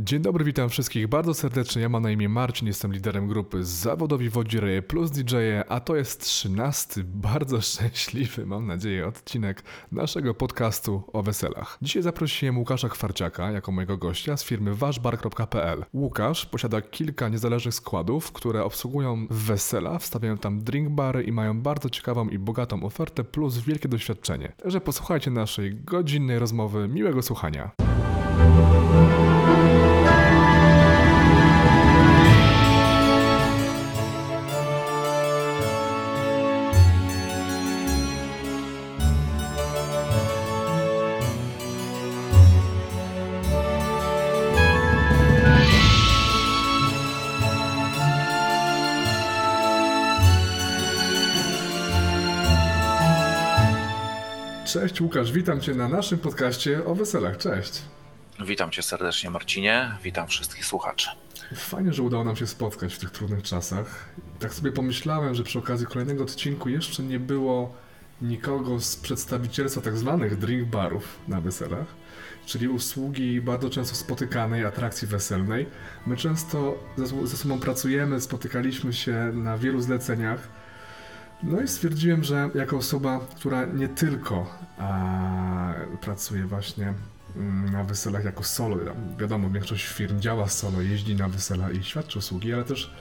Dzień dobry, witam wszystkich bardzo serdecznie. Ja mam na imię Marcin, jestem liderem grupy Zawodowi Wodzireje plus DJ, a to jest trzynasty, bardzo szczęśliwy, mam nadzieję, odcinek naszego podcastu o weselach. Dzisiaj zaprosiłem Łukasza Chwarciaka jako mojego gościa z firmy waszbar.pl. Łukasz posiada kilka niezależnych składów, które obsługują wesela, wstawiają tam drink bary i mają bardzo ciekawą i bogatą ofertę plus wielkie doświadczenie. Także posłuchajcie naszej godzinnej rozmowy. Miłego słuchania. Cześć Łukasz, witam Cię na naszym podcaście o weselach. Cześć. Witam Cię serdecznie Marcinie, witam wszystkich słuchaczy. Fajnie, że udało nam się spotkać w tych trudnych czasach. Tak sobie pomyślałem, że przy okazji kolejnego odcinku jeszcze nie było nikogo z przedstawicielstwa tak zwanych drink barów na weselach, czyli usługi bardzo często spotykanej atrakcji weselnej. My często ze, ze sobą pracujemy, spotykaliśmy się na wielu zleceniach. No i stwierdziłem, że jako osoba, która nie tylko a, pracuje właśnie mm, na weselach jako solo, wiadomo, większość firm działa solo, jeździ na wesela i świadczy usługi, ale też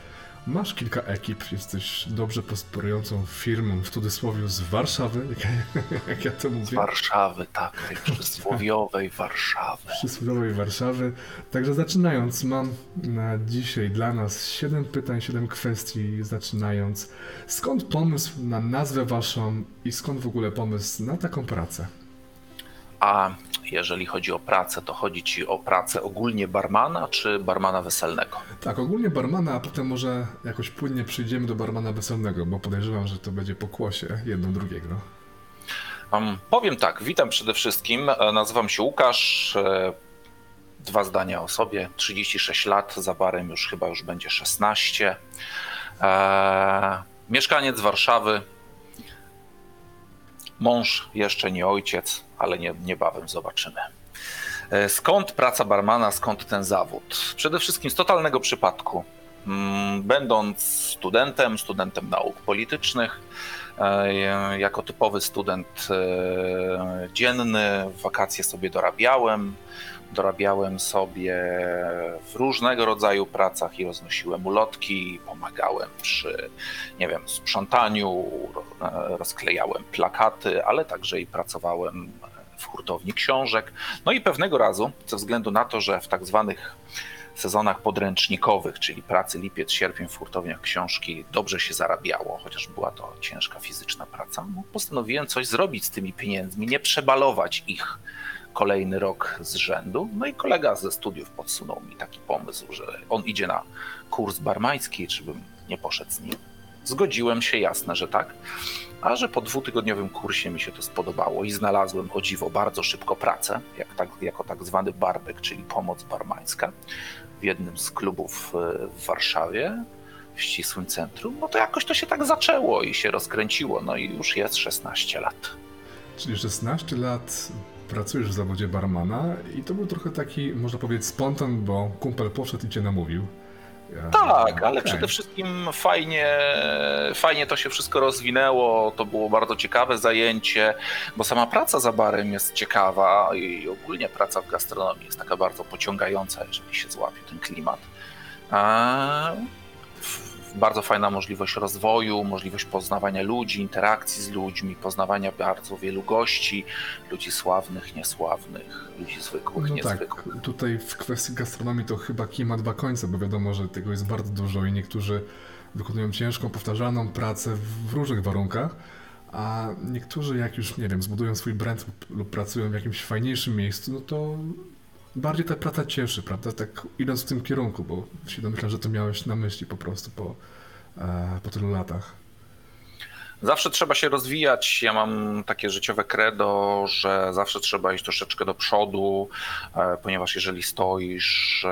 masz kilka ekip, jesteś dobrze prosperującą firmą, w cudzysłowie z Warszawy, jak, ja to mówię. Z Warszawy, tak, tej przysłowiowej Warszawy. Przysłowiowej Warszawy. Także zaczynając, mam na dzisiaj dla nas 7 pytań, 7 kwestii, zaczynając. Skąd pomysł na nazwę waszą i skąd w ogóle pomysł na taką pracę? A jeżeli chodzi o pracę, to chodzi ci o pracę ogólnie barmana czy barmana weselnego? Tak, ogólnie barmana, a potem może jakoś płynnie przyjdziemy do barmana weselnego, bo podejrzewam, że to będzie pokłosie jedno drugiego. Um, powiem tak, witam przede wszystkim. E, nazywam się Łukasz. E, dwa zdania o sobie. 36 lat, za barem już chyba już będzie 16. Eee, mieszkaniec Warszawy. Mąż, jeszcze nie ojciec, ale nie, niebawem zobaczymy. E, skąd praca barmana, skąd ten zawód? Przede wszystkim z totalnego przypadku. Mm, będąc studentem, studentem nauk politycznych, e, jako typowy student e, dzienny, wakacje sobie dorabiałem. Dorabiałem sobie w różnego rodzaju pracach i roznosiłem ulotki, pomagałem przy, nie wiem, sprzątaniu, rozklejałem plakaty, ale także i pracowałem w hurtowni książek. No i pewnego razu, ze względu na to, że w tak zwanych sezonach podręcznikowych, czyli pracy lipiec, sierpień w hurtowniach książki dobrze się zarabiało, chociaż była to ciężka fizyczna praca, no postanowiłem coś zrobić z tymi pieniędzmi, nie przebalować ich kolejny rok z rzędu. No i kolega ze studiów podsunął mi taki pomysł, że on idzie na kurs barmański, czy bym nie poszedł z nim. Zgodziłem się, jasne, że tak. A że po dwutygodniowym kursie mi się to spodobało i znalazłem o dziwo bardzo szybko pracę, jak tak, jako tak zwany barbek, czyli pomoc barmańska w jednym z klubów e, w Warszawie, w ścisłym centrum, no to jakoś to się tak zaczęło i się rozkręciło, no i już jest 16 lat. Czyli 16 lat pracujesz w zawodzie barmana i to był trochę taki, można powiedzieć, spontan, bo kumpel poszedł i cię namówił. Ja, tak, ale okay. przede wszystkim fajnie, fajnie to się wszystko rozwinęło. To było bardzo ciekawe zajęcie, bo sama praca za barem jest ciekawa i ogólnie praca w gastronomii jest taka bardzo pociągająca, jeżeli się złapie ten klimat bardzo fajna możliwość rozwoju, możliwość poznawania ludzi, interakcji z ludźmi, poznawania bardzo wielu gości, ludzi sławnych, niesławnych, ludzi zwykłych, no niezwykłych. Tak. Tutaj w kwestii gastronomii to chyba kij ma dwa końce, bo wiadomo, że tego jest bardzo dużo i niektórzy wykonują ciężką, powtarzalną pracę w różnych warunkach, a niektórzy jak już, nie wiem, zbudują swój brand lub, lub pracują w jakimś fajniejszym miejscu, no to bardziej ta praca cieszy, prawda? Tak idąc w tym kierunku, bo się domyślam, że to miałeś na myśli po prostu po, e, po tylu latach. Zawsze trzeba się rozwijać. Ja mam takie życiowe credo, że zawsze trzeba iść troszeczkę do przodu, e, ponieważ jeżeli stoisz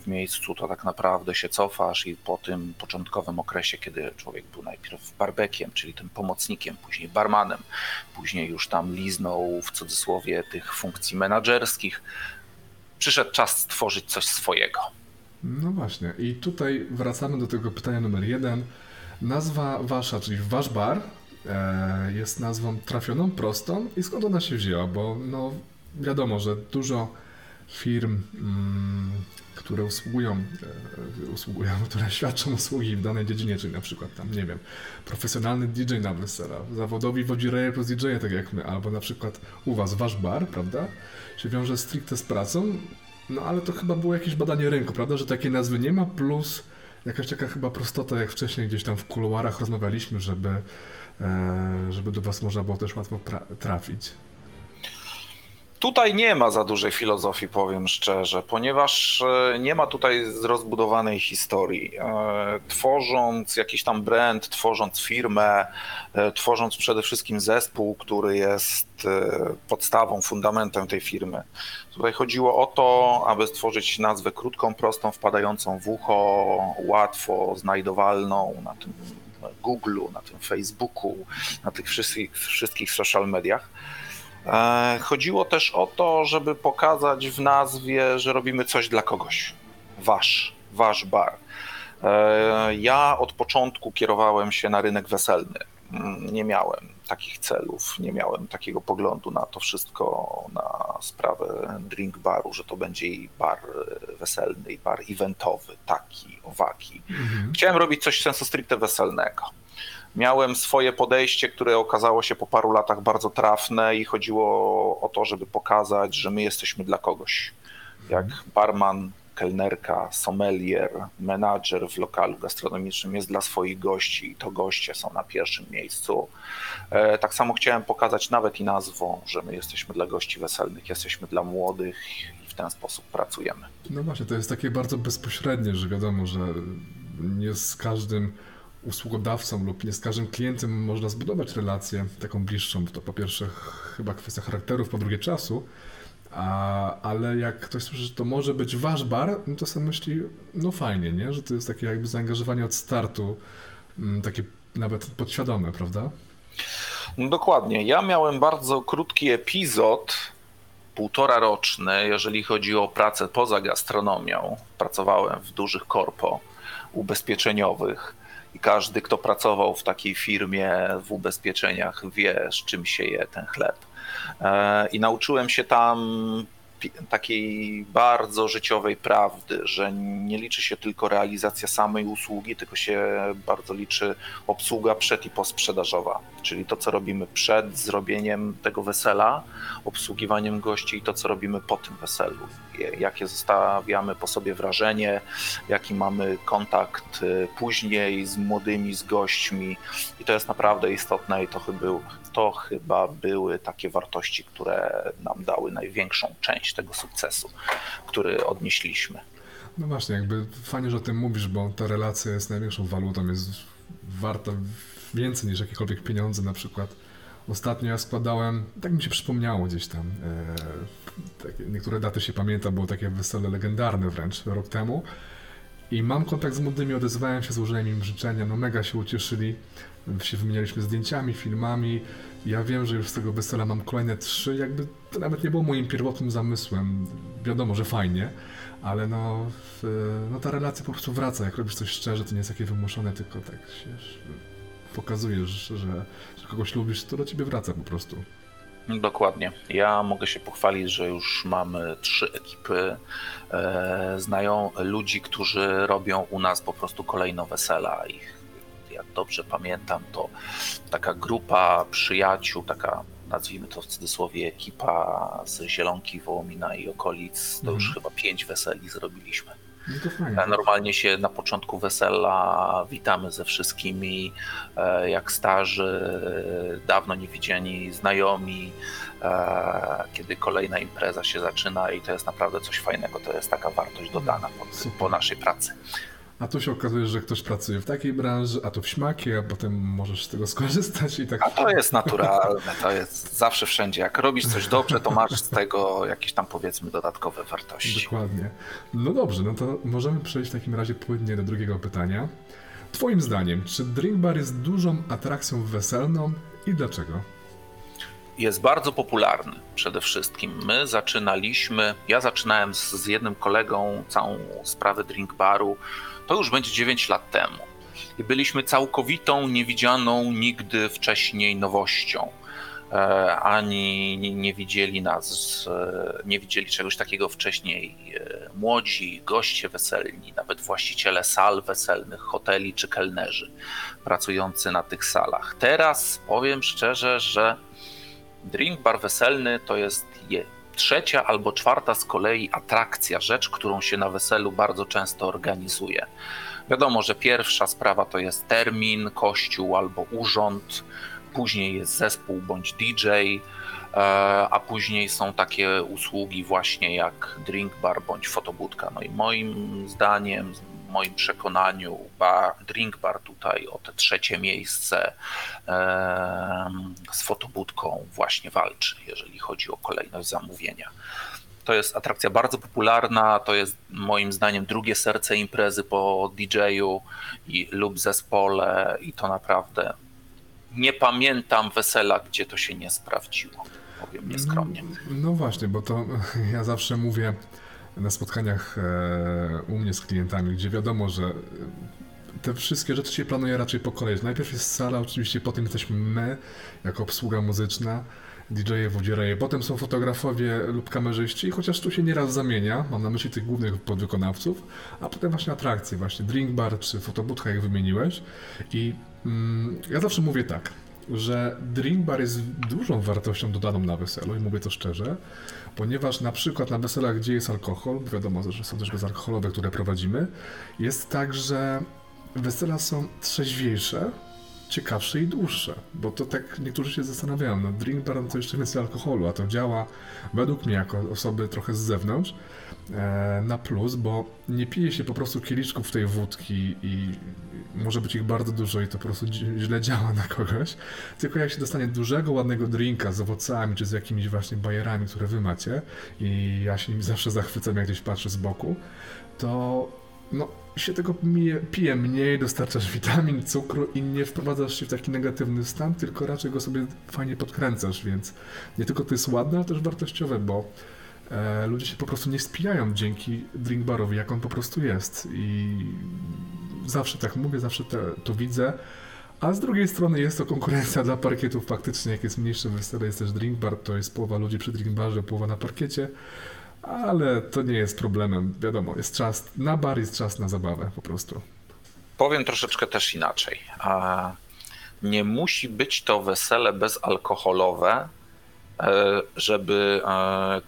w miejscu, to tak naprawdę się cofasz i po tym początkowym okresie, kiedy człowiek był najpierw barbekiem, czyli tym pomocnikiem, później barmanem, później już tam liznął w cudzysłowie tych funkcji menedżerskich, przyszedł czas stworzyć coś swojego. No właśnie, i tutaj wracamy do tego pytania numer jeden. Nazwa wasza, czyli wasz bar, e, jest nazwą trafioną, prostą i skąd ona się wzięła? Bo no, wiadomo, że dużo firm, mm, które usługują, e, usługują, które świadczą usługi w danej dziedzinie, czyli na przykład tam, nie wiem, profesjonalny DJ na wesela, zawodowi wodzireje plus DJ tak jak my, albo na przykład u was wasz bar, prawda, się wiąże stricte z pracą, no ale to chyba było jakieś badanie rynku, prawda, że takiej nazwy nie ma, plus jakaś taka chyba prostota, jak wcześniej gdzieś tam w kuluarach rozmawialiśmy, żeby, e, żeby do was można było też łatwo trafić. Tutaj nie ma za dużej filozofii, powiem szczerze, ponieważ e, nie ma tutaj rozbudowanej historii. E, tworząc jakiś tam brand, tworząc firmę, e, tworząc przede wszystkim zespół, który jest podstawą, fundamentem tej firmy. Tutaj chodziło o to, aby stworzyć nazwę krótką, prostą, wpadającą w ucho, łatwo znajdowalną na tym Google'u, na tym Facebooku, na tych wszystkich, wszystkich social mediach chodziło też o to, żeby pokazać w nazwie, że robimy coś dla kogoś. Wasz, wasz bar. E, ja od początku kierowałem się na rynek weselny. Mm, nie miałem takich celów, nie miałem takiego poglądu na to wszystko, na sprawę drink baru, że to będzie i bar weselny, i bar eventowy, taki, owaki. Mhm. Chciałem robić coś sensu stricte weselnego miałem swoje podejście, które okazało się po paru latach bardzo trafne i chodziło o to, żeby pokazać, że my jesteśmy dla kogoś. Jak barman, kelnerka, sommelier, menadżer w lokalu gastronomicznym jest dla swoich gości i to goście są na pierwszym miejscu. E, tak samo chciałem pokazać nawet i nazwą, że my jesteśmy dla gości weselnych, jesteśmy dla młodych i w ten sposób pracujemy. No właśnie, to jest takie bardzo bezpośrednie, że wiadomo, że nie z każdym usługodawcą lub nie z każdym klientem można zbudować relację taką bliższą. To po pierwsze chyba kwestia charakterów, po drugie czasu, a, ale jak ktoś słyszy, że to może być wasz bar, no to sobie myśli, no fajnie, nie? że to jest takie jakby zaangażowanie od startu, mm, takie nawet podświadome, prawda? No dokładnie. Ja miałem bardzo krótki epizod, półtora roczny, jeżeli chodzi o pracę poza gastronomią. Pracowałem w dużych korpo ubezpieczeniowych i każdy, kto pracował w takiej firmie w ubezpieczeniach, wie, z czym się je ten chleb. E, I nauczyłem się tam takiej bardzo życiowej prawdy, że nie liczy się tylko realizacja samej usługi, tylko się bardzo liczy obsługa przed i posprzedażowa, czyli to, co robimy przed zrobieniem tego wesela, obsługiwaniem gości i to, co robimy po tym weselu. Jakie zostawiamy po sobie wrażenie, jaki mamy kontakt y, później z młodymi, z gośćmi i to jest naprawdę istotne i to chyba, to chyba były takie wartości, które nam dały największą część tego sukcesu, który odnieśliśmy. No właśnie, jakby fajnie, że o tym mówisz, bo ta relacja jest największą walutą, jest warta więcej niż jakiekolwiek pieniądze na przykład. Ostatnio ja składałem, tak mi się przypomniało gdzieś tam, e, takie, niektóre daty się pamięta, było takie wesele legendarne wręcz rok temu. I mam kontakt z młodymi, odezwałem się, złożyłem im życzenia, no mega się ucieszyli, się wymienialiśmy zdjęciami, filmami. Ja wiem, że już z tego wesela mam kolejne trzy, jakby to nawet nie było moim pierwotnym zamysłem. Wiadomo, że fajnie, ale no, no ta relacja po prostu wraca. Jak robisz coś szczerze, to nie jest takie wymuszone, tylko tak się pokazujesz, że, że kogoś lubisz, to do ciebie wraca po prostu. Dokładnie. Ja mogę się pochwalić, że już mamy trzy ekipy e, znają ludzi, którzy robią u nas po prostu kolejno wesela. Ich, jak dobrze pamiętam, to taka grupa przyjaciół, taka nazwijmy to w cudzysłowie ekipa z Zielonki, Wołomina i okolic, to już mhm. chyba pięć weseli zrobiliśmy. No Normalnie się na początku wesela witamy ze wszystkimi, e, jak starzy, dawno niewidziani znajomi, e, kiedy kolejna impreza się zaczyna i to jest naprawdę coś fajnego, to jest taka wartość dodana po, po naszej pracy. A tu się okazuje, że ktoś pracuje w takiej branży, a to w śmakie, a potem możesz z tego skorzystać i tak. A to jest naturalne, to jest zawsze wszędzie. Jak robisz coś dobrze, to masz z tego jakieś tam powiedzmy dodatkowe wartości. Dokładnie. No dobrze, no to możemy przejść w takim razie płynnie do drugiego pytania. Twoim zdaniem, czy Drink Bar jest dużą atrakcją weselną i dlaczego? jest bardzo popularny przede wszystkim. My zaczynaliśmy, ja zaczynałem z, z jednym kolegą całą sprawę drink baru, to już będzie 9 lat temu. I byliśmy całkowitą, niewidzianą nigdy wcześniej nowością. E, ani nie widzieli nas, e, nie widzieli czegoś takiego wcześniej e, młodzi, goście weselni, nawet właściciele sal weselnych, hoteli czy kelnerzy pracujący na tych salach. Teraz powiem szczerze, że drink bar weselny to jest trzecia albo czwarta z kolei atrakcja, rzecz, którą się na weselu bardzo często organizuje. Wiadomo, że pierwsza sprawa to jest termin, kościół albo urząd, później jest zespół bądź DJ, e, a później są takie usługi właśnie jak drink bar bądź fotobudka. No i moim zdaniem, w moim przekonaniu, bar, drink bar tutaj o te trzecie miejsce z fotobudką właśnie walczy, jeżeli chodzi o kolejność zamówienia. To jest atrakcja bardzo popularna, to jest moim zdaniem drugie serce imprezy po DJ-u i, lub zespole i to naprawdę nie pamiętam wesela, gdzie to się nie sprawdziło. Powiem nieskromnie. No, no właśnie, bo to ja zawsze mówię na spotkaniach e, u mnie z klientami, gdzie wiadomo, że te wszystkie rzeczy się planuje raczej po kolei. Najpierw jest sala, oczywiście potem jesteśmy my, jako obsługa muzyczna, DJ-e, wódziereje, potem są fotografowie lub kamerzyści, chociaż tu się nieraz zamienia, mam na myśli tych głównych podwykonawców, a potem właśnie atrakcje, właśnie drink bar czy fotobudka, jak wymieniłeś. I mm, ja zawsze mówię tak, że drink bar jest dużą wartością dodaną na weselu i mówię to szczerze, ponieważ na przykład na weselach, gdzie jest alkohol, wiadomo, że są też bezalkoholowe, które prowadzimy, jest tak, że wesela są trzeźwiejsze, ciekawsze i dłuższe, bo to tak niektórzy się zastanawiają, no drink bar to jeszcze więcej alkoholu, a to działa według mnie jako osoby trochę z zewnątrz na plus, bo nie pije się po prostu kieliszków tej wódki i może być ich bardzo dużo i to po prostu źle działa na kogoś, tylko jak się dostanie dużego, ładnego drinka z owocami czy z jakimiś właśnie bajerami, które wy macie i ja się nim zawsze zachwycam, jak gdzieś patrzę z boku, to no, się tego pije, pije mniej, dostarczasz witamin, cukru i nie wprowadzasz się w taki negatywny stan, tylko raczej go sobie fajnie podkręcasz, więc nie tylko to jest ładne, ale też wartościowe, bo e, ludzie się po prostu nie spijają dzięki drink barowi, jak on po prostu jest i zawsze tak mówię, zawsze te, to widzę. A z drugiej strony jest to konkurencja dla parkietów faktycznie, jak jest mniejsze wesele, jest też drink bar, to jest połowa ludzi przy drink barze, połowa na parkiecie ale to nie jest problemem. Wiadomo, jest czas na bar, jest czas na zabawę po prostu. Powiem troszeczkę też inaczej. Nie musi być to wesele bezalkoholowe, e, żeby e,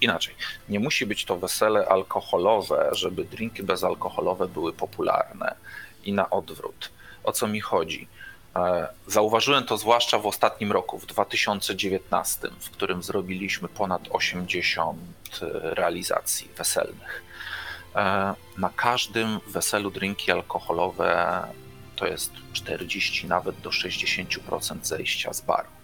inaczej. Nie musi być to wesele alkoholowe, żeby drinki bezalkoholowe były popularne i na odwrót. O co mi chodzi? E, zauważyłem to zwłaszcza w ostatnim roku, w 2019, w którym zrobiliśmy ponad 80 e, realizacji weselnych. E, na każdym weselu drinki alkoholowe to jest 40 nawet do 60% zejścia z baru.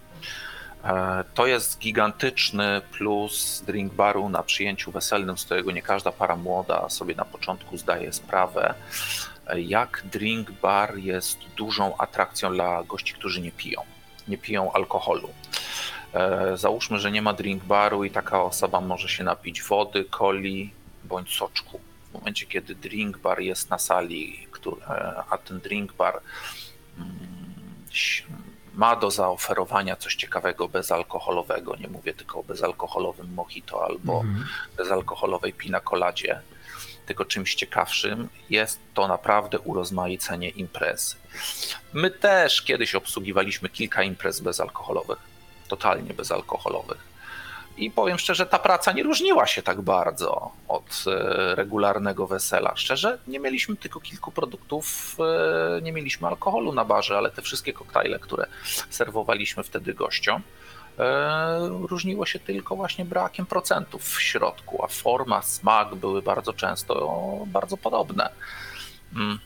To jest gigantyczny plus drink baru na przyjęciu weselnym, z którego nie każda para młoda sobie na początku zdaje sprawę jak drink bar jest dużą atrakcją dla gości, którzy nie piją, nie piją alkoholu. E, załóżmy, że nie ma drink baru i taka osoba może się napić wody, coli bądź soczku. W momencie, kiedy drink bar jest na sali, e, a ten drink bar mm, ma do zaoferowania coś ciekawego bezalkoholowego, nie mówię tylko o bezalkoholowym mojito albo mm. bezalkoholowej pina coladzie, tylko czymś ciekawszym, jest to naprawdę urozmaicenie imprezy. My też kiedyś obsługiwaliśmy kilka imprez bezalkoholowych, totalnie bezalkoholowych. I powiem szczerze, ta praca nie różniła się tak bardzo od e, regularnego wesela. Szczerze, nie mieliśmy tylko kilku produktów, e, nie mieliśmy alkoholu na barze, ale te wszystkie koktajle, które serwowaliśmy wtedy gościom, E, różniło się tylko właśnie brakiem procentów w środku, a forma, smak były bardzo często bardzo podobne. Mm.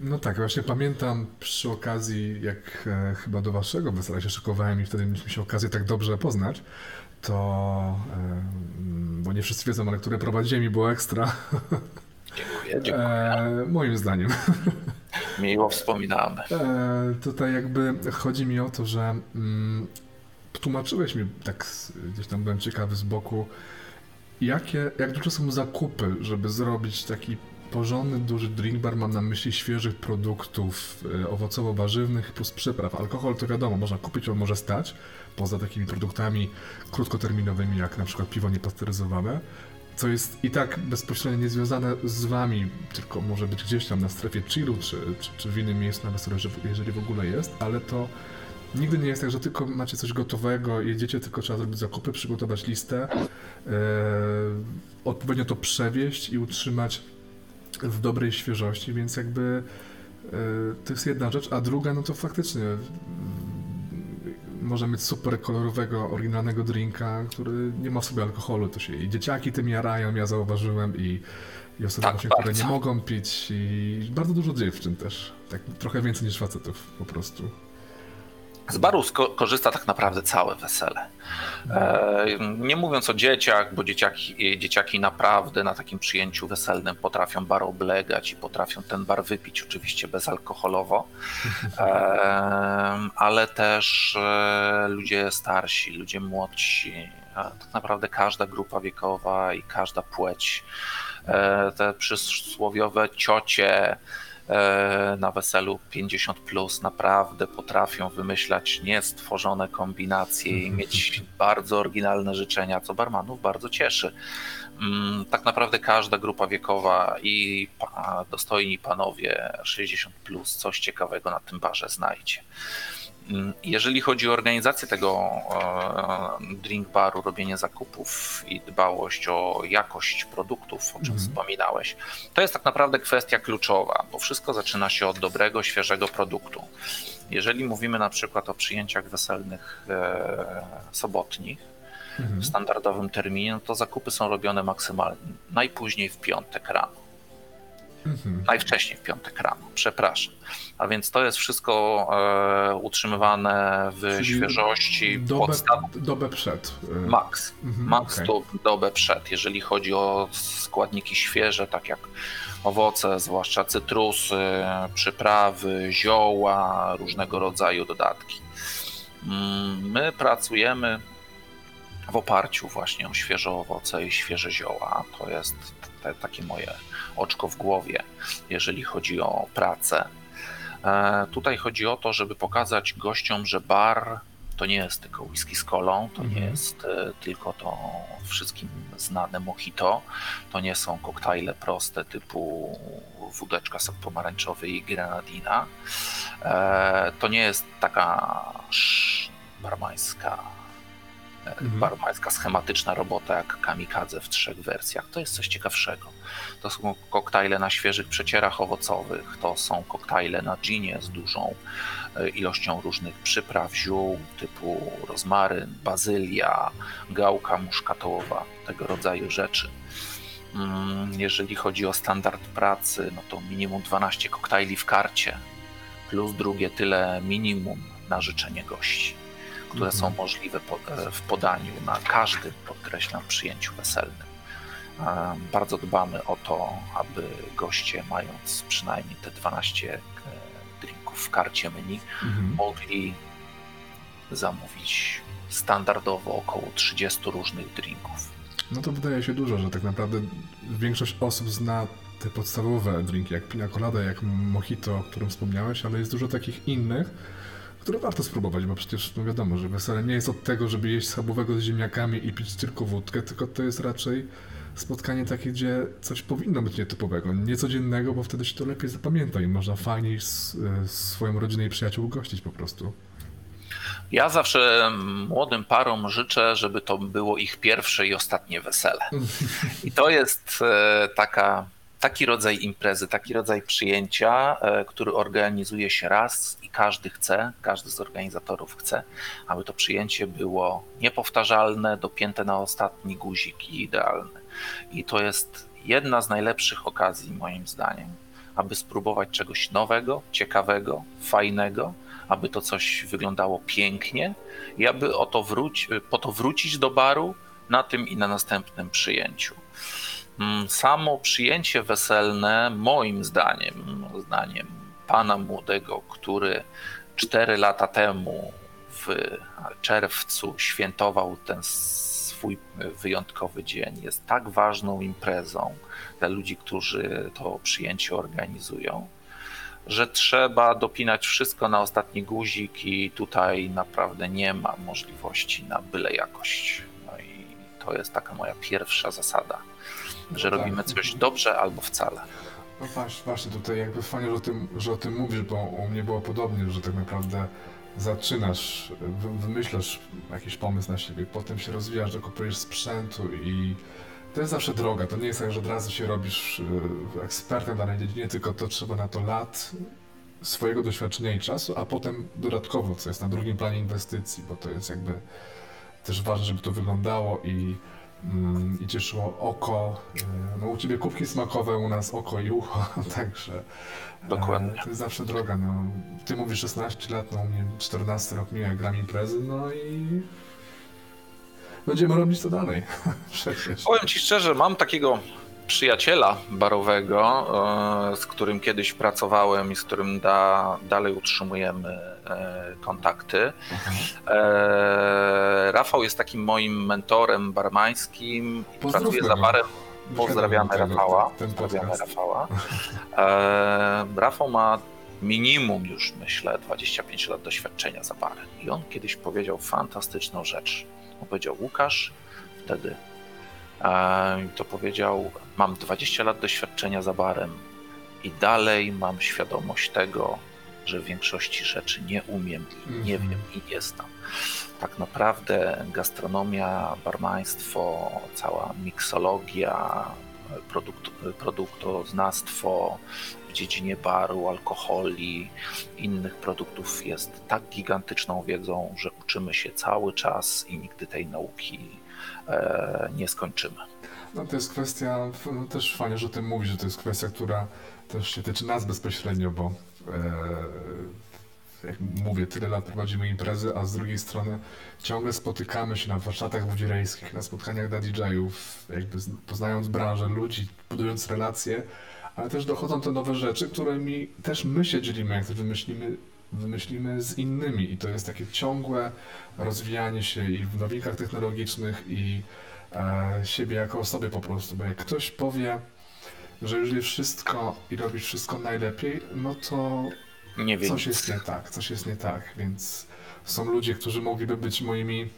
No tak, właśnie pamiętam przy okazji, jak e, chyba do waszego wesela się szykowałem i wtedy mieliśmy się okazję tak dobrze poznać, to, e, bo nie wszyscy wiedzą, ale które prowadziłem i było ekstra. Dziękuję, dziękuję. E, moim zdaniem. Miło wspominamy. E, tutaj jakby chodzi mi o to, że mm, tłumaczyłeś mi, tak gdzieś tam byłem ciekawy z boku, jakie, jak duże są zakupy, żeby zrobić taki porządny, duży drink bar, mam na myśli świeżych produktów e, owocowo-warzywnych plus przypraw. Alkohol to wiadomo, można kupić, on może stać, poza takimi produktami krótkoterminowymi, jak na przykład piwo niepasteryzowane, co jest i tak bezpośrednio niezwiązane z wami, tylko może być gdzieś tam na strefie chillu, czy, czy, czy w innym miejscu na weselu, jeżeli w ogóle jest, ale to nigdy nie jest tak, że tylko macie coś gotowego, jedziecie, tylko trzeba zrobić zakupy, przygotować listę, yy, odpowiednio to przewieźć i utrzymać w dobrej świeżości, więc jakby yy, to jest jedna rzecz, a druga, no to faktycznie yy, może mieć super kolorowego, oryginalnego drinka, który nie ma w sobie alkoholu, to się i dzieciaki tym jarają, ja zauważyłem i, i osoby tak, właśnie, które nie mogą pić i bardzo dużo dziewczyn też, tak trochę więcej niż facetów po prostu. Z baru korzysta tak naprawdę całe wesele. E, nie mówiąc o dzieciach, bo dzieciaki, dzieciaki naprawdę na takim przyjęciu weselnym potrafią bar oblegać i potrafią ten bar wypić, oczywiście bezalkoholowo, e, ale też e, ludzie starsi, ludzie młodsi, tak naprawdę każda grupa wiekowa i każda płeć. Te przysłowiowe ciocie, na weselu 50 plus naprawdę potrafią wymyślać niestworzone kombinacje i mieć bardzo oryginalne życzenia, co barmanów bardzo cieszy. Mm, tak naprawdę każda grupa wiekowa i dostojni panowie 60 plus coś ciekawego na tym barze znajdzie. Jeżeli chodzi o organizację tego e, drink baru, robienie zakupów i dbałość o jakość produktów, o czym mm. wspominałeś, to jest tak naprawdę kwestia kluczowa, bo wszystko zaczyna się od dobrego, świeżego produktu. Jeżeli mówimy na przykład o przyjęciach weselnych e, sobotnich, mm. w standardowym terminie, no to zakupy są robione maksymalnie najpóźniej w piątek rano. Mhm. Najwcześniej w piątek rano, przepraszam. A więc to jest wszystko e, utrzymywane w Czyli świeżości. Dobę, podstaw... dobę przed. E, max. Mhm, Max okay. to dobę przed. Jeżeli chodzi o składniki świeże, tak jak owoce, zwłaszcza cytrusy, przyprawy, zioła, różnego rodzaju dodatki. Mm, my pracujemy w oparciu właśnie o świeże owoce i świeże zioła. To jest te, takie moje oczko w głowie, jeżeli chodzi o pracę. E, tutaj chodzi o to, żeby pokazać gościom, że bar to nie jest tylko whisky z kolą, to nie mhm. jest e, tylko to wszystkim znane mojito, to nie są koktajle proste typu wódeczka sok pomarańczowy i grenadina. E, to nie jest taka barmańska mhm. barmańska schematyczna robota jak kamikadze w trzech wersjach. To jest coś ciekawszego. To są koktajle na świeżych przecierach owocowych, to są koktajle na ginie z dużą e, ilością różnych przypraw, ziół typu rozmaryn, bazylia, gałka muszkatołowa, tego rodzaju rzeczy. Mm, jeżeli chodzi o standard pracy, no to minimum 12 koktajli w karcie, plus drugie tyle minimum na życzenie gości które mhm. są możliwe e, w podaniu na każdym, podkreślam, przyjęciu weselnym. Bardzo dbamy o to, aby goście, mając przynajmniej te 12 e, drinków w karcie menu, mhm. mogli zamówić standardowo około 30 różnych drinków. No to wydaje się dużo, że tak naprawdę większość osób zna te podstawowe drinki, jak pina colada, jak mojito, o którym wspomniałeś, ale jest dużo takich innych, które warto spróbować, bo przecież no wiadomo, że wesele nie jest od tego, żeby jeść schabowego z ziemniakami i pić tylko wódkę, tylko to jest raczej spotkanie takie, gdzie coś powinno być nietypowego, niecodziennego, bo wtedy się to lepiej zapamięta i można fajniej s- e, swoją rodzinę i przyjaciół gościć po prostu. Ja zawsze młodym parom życzę, żeby to było ich pierwsze i ostatnie wesele. I to jest e, taka taki rodzaj imprezy, taki rodzaj przyjęcia, e, który organizuje się raz każdy chce, każdy z organizatorów chce, aby to przyjęcie było niepowtarzalne, dopięte na ostatni guzik i idealne. I to jest jedna z najlepszych okazji, moim zdaniem, aby spróbować czegoś nowego, ciekawego, fajnego, aby to coś wyglądało pięknie i aby o to wróci, po to wrócić do baru na tym i na następnym przyjęciu. Mm, samo przyjęcie weselne, moim zdaniem, zdaniem pana młodego, który cztery lata temu w czerwcu świętował ten swój wyjątkowy dzień. Jest tak ważną imprezą dla ludzi, którzy to przyjęcie organizują, że trzeba dopinać wszystko na ostatni guzik i tutaj naprawdę nie ma możliwości na byle jakość. No i to jest taka moja pierwsza zasada, że no tak. robimy coś dobrze albo wcale. No właśnie, właśnie tutaj jakby fajnie, że o, tym, że o tym mówisz, bo u mnie było podobnie, że tak naprawdę zaczynasz, wymyślasz jakiś pomysł na siebie, potem się rozwijasz, dokupujesz sprzętu i to jest zawsze droga. To nie jest tak, że od razu się robisz e, ekspertem w danej dziedzinie, tylko to trzeba na to lat swojego doświadczenia i czasu, a potem dodatkowo, co jest na drugim planie inwestycji, bo to jest jakby też ważne, żeby to wyglądało i, mm, i cieszyło oko. E, no u Ciebie kubki smakowe, u nas oko i ucho, także e, Dokładnie. to jest zawsze droga. No. Ty mówisz 16 lat, no u mnie 14 rok mija, gram imprezy, no i będziemy robić to dalej. Przecież. Powiem Ci szczerze, mam takiego przyjaciela barowego, e, z którym kiedyś pracowałem i z którym da, dalej utrzymujemy e, kontakty. E, Rafał jest takim moim mentorem barmańskim. Pracuje za barem. Pozdrawiamy Rafała. Pozdrawiamy Rafała. Rafał ma minimum już myślę 25 lat doświadczenia za barem. I on kiedyś powiedział fantastyczną rzecz. On powiedział Łukasz, wtedy to powiedział, mam 20 lat doświadczenia za barem i dalej mam świadomość tego, że w większości rzeczy nie umiem i nie mhm. wiem i nie znam. Tak naprawdę gastronomia, barmaństwo, cała miksologia, produkt, produktoznawstwo w dziedzinie baru, alkoholi, innych produktów jest tak gigantyczną wiedzą, że uczymy się cały czas i nigdy tej nauki nie skończymy. No to jest kwestia, no też fajnie, że o tym mówisz, że to jest kwestia, która też się tyczy nas bezpośrednio, bo e, jak mówię, tyle lat prowadzimy imprezy, a z drugiej strony ciągle spotykamy się na warsztatach wudzierejskich, na spotkaniach dla DJ-ów, jakby poznając branżę, ludzi, budując relacje, ale też dochodzą te nowe rzeczy, którymi też my się dzielimy, jak to wymyślimy wymyślimy z innymi. I to jest takie ciągłe rozwijanie się i w nowinkach technologicznych i e, siebie jako osoby po prostu, bo jak ktoś powie, że już wie wszystko i robi wszystko najlepiej, no to nie coś jest nie tak, coś jest nie tak, więc są ludzie, którzy mogliby być moimi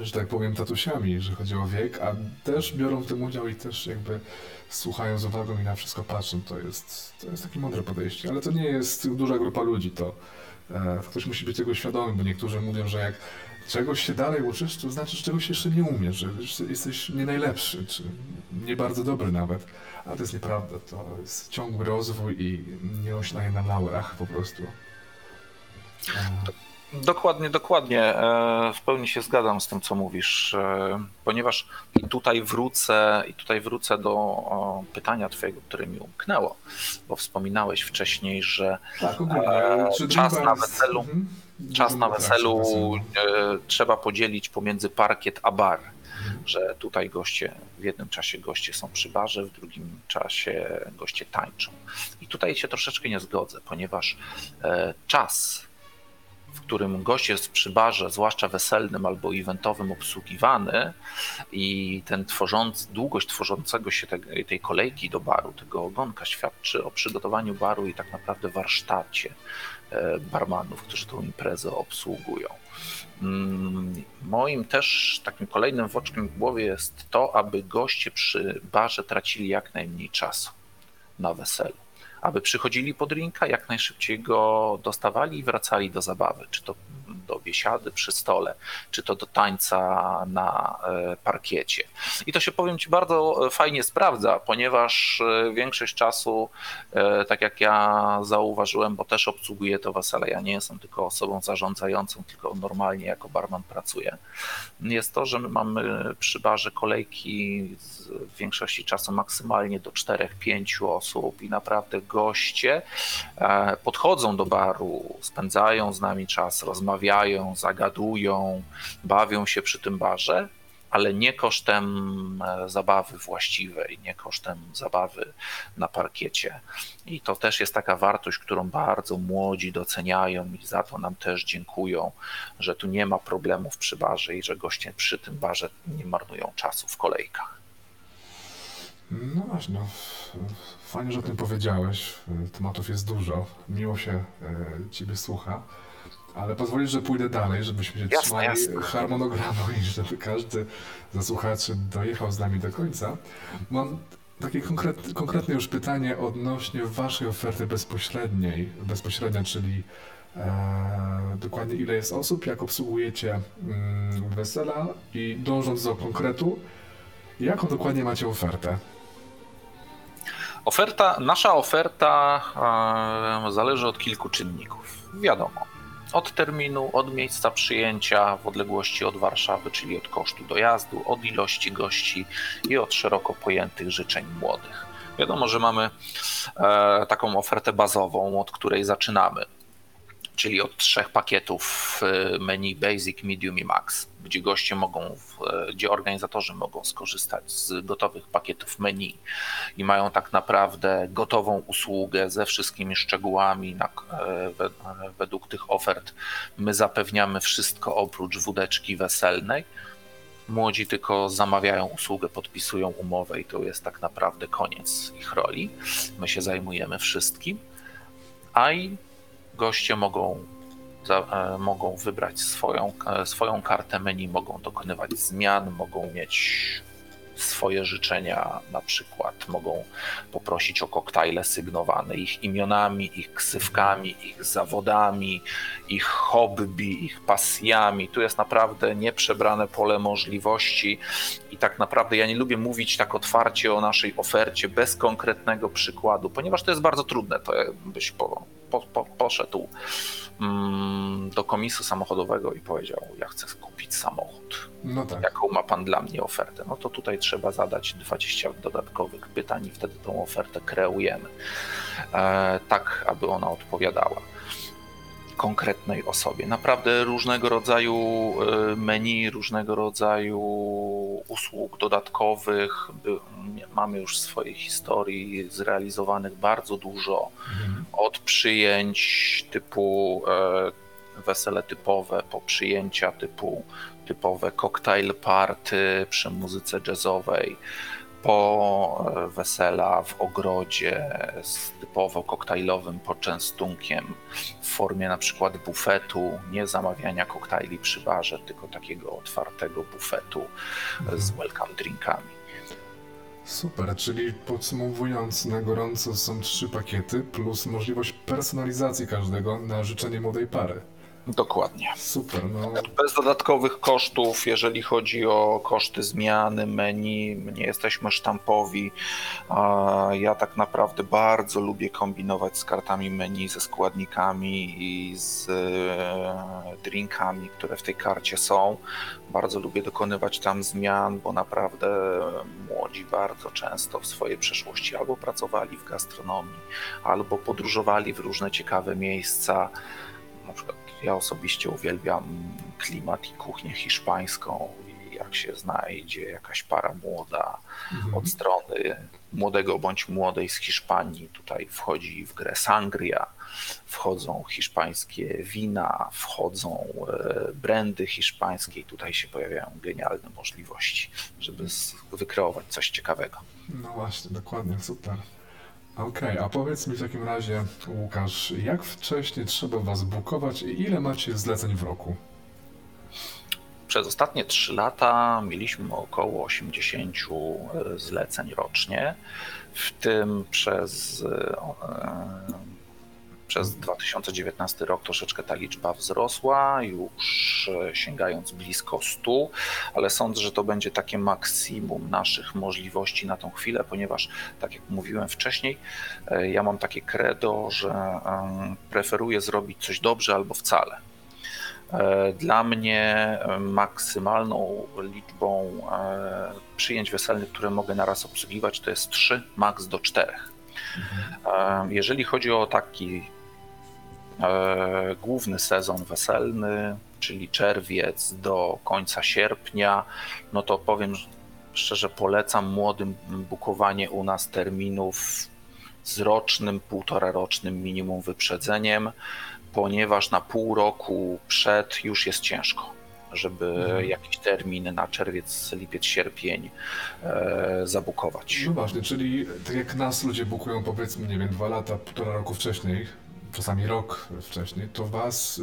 że tak powiem, tatusiami, że chodzi o wiek, a też biorą w tym udział i też jakby słuchają z uwagą i na wszystko patrzą. To jest, to jest takie mądre podejście, ale to nie jest duża grupa ludzi, to e, ktoś musi być tego świadomy, bo niektórzy mówią, że jak czegoś się dalej uczysz, to znaczy, że czegoś jeszcze nie umiesz, że jesteś nie najlepszy, czy nie bardzo dobry nawet. A to jest nieprawda, to jest ciągły rozwój i nie oślaje na laurach po prostu. E, Dokładnie, dokładnie. E, w pełni się zgadzam z tym, co mówisz, e, ponieważ i tutaj wrócę, i tutaj wrócę do pytania Twojego, które mi umknęło, bo wspominałeś wcześniej, że tak, e, czas na weselu, mhm. czas na weselu trzeba podzielić pomiędzy parkiet a bar. Mhm. Że tutaj goście, w jednym czasie goście są przy barze, w drugim czasie goście tańczą. I tutaj się troszeczkę nie zgodzę, ponieważ czas w którym gość jest przy barze, zwłaszcza weselnym albo eventowym, obsługiwany i ten tworzący, długość tworzącego się tej, tej kolejki do baru, tego ogonka świadczy o przygotowaniu baru i tak naprawdę warsztacie e, barmanów, którzy tą imprezę obsługują. Mm, moim też takim kolejnym woczkiem w głowie jest to, aby goście przy barze tracili jak najmniej czasu na weselu aby przychodzili po drinka, jak najszybciej go dostawali i wracali do zabawy, czy to do biesiady przy stole, czy to do tańca na e, parkiecie. I to się powiem Ci bardzo e, fajnie sprawdza, ponieważ e, większość czasu, tak jak ja zauważyłem, bo też obsługuję to wesele, ja nie jestem tylko osobą zarządzającą, tylko normalnie jako barman pracuję, jest to, że my mamy przy barze kolejki w większości czasu maksymalnie do 4-5 osób i naprawdę goście podchodzą do baru, spędzają z nami czas, rozmawiają, zagadują, bawią się przy tym barze, ale nie kosztem e, zabawy właściwej, nie kosztem zabawy na parkiecie. I to też jest taka wartość, którą bardzo młodzi doceniają i za to nam też dziękują, że tu nie ma problemów przy barze i że goście przy tym barze nie marnują czasu w kolejkach. No właśnie, no, fajnie, że o tym powiedziałeś. Tematów jest dużo. Miło się e, Ciebie słucha. Ale pozwolisz, że pójdę dalej, żebyśmy się jasne, trzymali jasne. harmonogramu i żeby każdy ze słuchaczy dojechał z nami do końca. Mam takie konkret, konkretne już pytanie odnośnie Waszej oferty bezpośredniej, bezpośrednia, czyli e, dokładnie ile jest osób, jak obsługujecie mm, wesela i dążąc do konkretu, jaką dokładnie macie ofertę? Oferta, nasza oferta e, zależy od kilku czynników. Wiadomo, od terminu, od miejsca przyjęcia w odległości od Warszawy, czyli od kosztu dojazdu, od ilości gości i od szeroko pojętych życzeń młodych. Wiadomo, że mamy e, taką ofertę bazową, od której zaczynamy czyli od trzech pakietów e, menu Basic, Medium i Max, gdzie goście mogą, e, gdzie organizatorzy mogą skorzystać z gotowych pakietów menu i mają tak naprawdę gotową usługę ze wszystkimi szczegółami na, e, według tych ofert. My zapewniamy wszystko oprócz wódeczki weselnej. Młodzi tylko zamawiają usługę, podpisują umowę i to jest tak naprawdę koniec ich roli. My się zajmujemy wszystkim. A i goście mogą, za, e, mogą wybrać swoją, e, swoją kartę menu, mogą dokonywać zmian, mogą mieć swoje życzenia, na przykład mogą poprosić o koktajle sygnowane ich imionami, ich ksywkami, ich zawodami, ich hobby, ich pasjami. Tu jest naprawdę nieprzebrane pole możliwości i tak naprawdę ja nie lubię mówić tak otwarcie o naszej ofercie bez konkretnego przykładu, ponieważ to jest bardzo trudne. To byś po, po, po, poszedł do komisu samochodowego i powiedział: Ja chcę kupić samochód. No tak. Jaką ma pan dla mnie ofertę? No to tutaj trzeba zadać 20 dodatkowych pytań i wtedy tą ofertę kreujemy. E, tak, aby ona odpowiadała konkretnej osobie. Naprawdę różnego rodzaju e, menu, różnego rodzaju usług dodatkowych. Mamy już w swojej historii zrealizowanych bardzo dużo. Mhm. Od przyjęć typu e, wesele typowe, po przyjęcia typu typowe cocktail party przy muzyce jazzowej, po e, wesela w ogrodzie z typowo koktajlowym poczęstunkiem w formie na przykład bufetu, nie zamawiania koktajli przy barze, tylko takiego otwartego bufetu z mhm. welcome drinkami. Super, czyli podsumowując, na gorąco są trzy pakiety plus możliwość personalizacji każdego na życzenie młodej pary. Dokładnie. Super. No. Bez dodatkowych kosztów, jeżeli chodzi o koszty zmiany menu, nie jesteśmy sztampowi. Ja tak naprawdę bardzo lubię kombinować z kartami menu, ze składnikami i z e, drinkami, które w tej karcie są. Bardzo lubię dokonywać tam zmian, bo naprawdę młodzi bardzo często w swojej przeszłości albo pracowali w gastronomii, albo podróżowali w różne ciekawe miejsca. Na przykład ja osobiście uwielbiam klimat i kuchnię hiszpańską. I jak się znajdzie jakaś para młoda mhm. od strony młodego bądź młodej z Hiszpanii, tutaj wchodzi w grę sangria, wchodzą hiszpańskie wina, wchodzą e, brandy hiszpańskie i tutaj się pojawiają genialne możliwości, żeby wykreować coś ciekawego. No właśnie, dokładnie, super. Okej, a powiedz mi w takim razie, Łukasz, jak wcześnie trzeba Was bukować i ile macie zleceń w roku? Przez ostatnie 3 lata mieliśmy około 80 e, zleceń rocznie, w tym przez e, przez 2019 rok troszeczkę ta liczba wzrosła, już e, sięgając blisko 100, ale sądzę, że to będzie takie maksimum naszych możliwości na tą chwilę, ponieważ, tak jak mówiłem wcześniej, e, ja mam takie credo, że preferuję zrobić coś dobrze albo wcale. E, dla mnie maksymalną liczbą przyjęć weselnych, które mogę naraz obsługiwać, to jest 3, maks do 4. Mhm. Jeżeli chodzi o taki E, główny sezon weselny, czyli czerwiec do końca sierpnia, no to powiem szczerze, polecam młodym bukowanie u nas terminów z rocznym, półtora rocznym minimum wyprzedzeniem, ponieważ na pół roku przed już jest ciężko żeby mhm. jakiś termin na czerwiec, lipiec, sierpień e, zabukować. No właśnie, czyli tak jak nas ludzie bukują powiedzmy, nie wiem, dwa lata, półtora roku wcześniej, czasami rok wcześniej, to was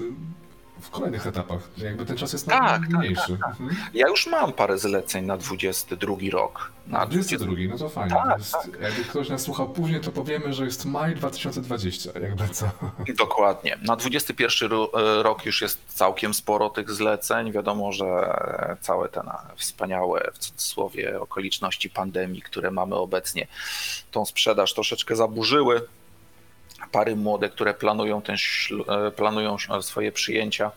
w kolejnych etapach. Jakby ten czas jest tak, mniejszy. Tak, tak, mhm. Ja już mam parę zleceń na 22 rok. Na 22, no to fajnie. Tak, jest, tak. Jakby ktoś nas słuchał później, to powiemy, że jest maj 2020, jakby co. Dokładnie. Na 21 e, rok już jest całkiem sporo tych zleceń. Wiadomo, że całe te wspaniałe, w cudzysłowie, okoliczności pandemii, które mamy obecnie, tą sprzedaż troszeczkę zaburzyły pary młode, które planują, ten, e, planują swoje przyjęcia.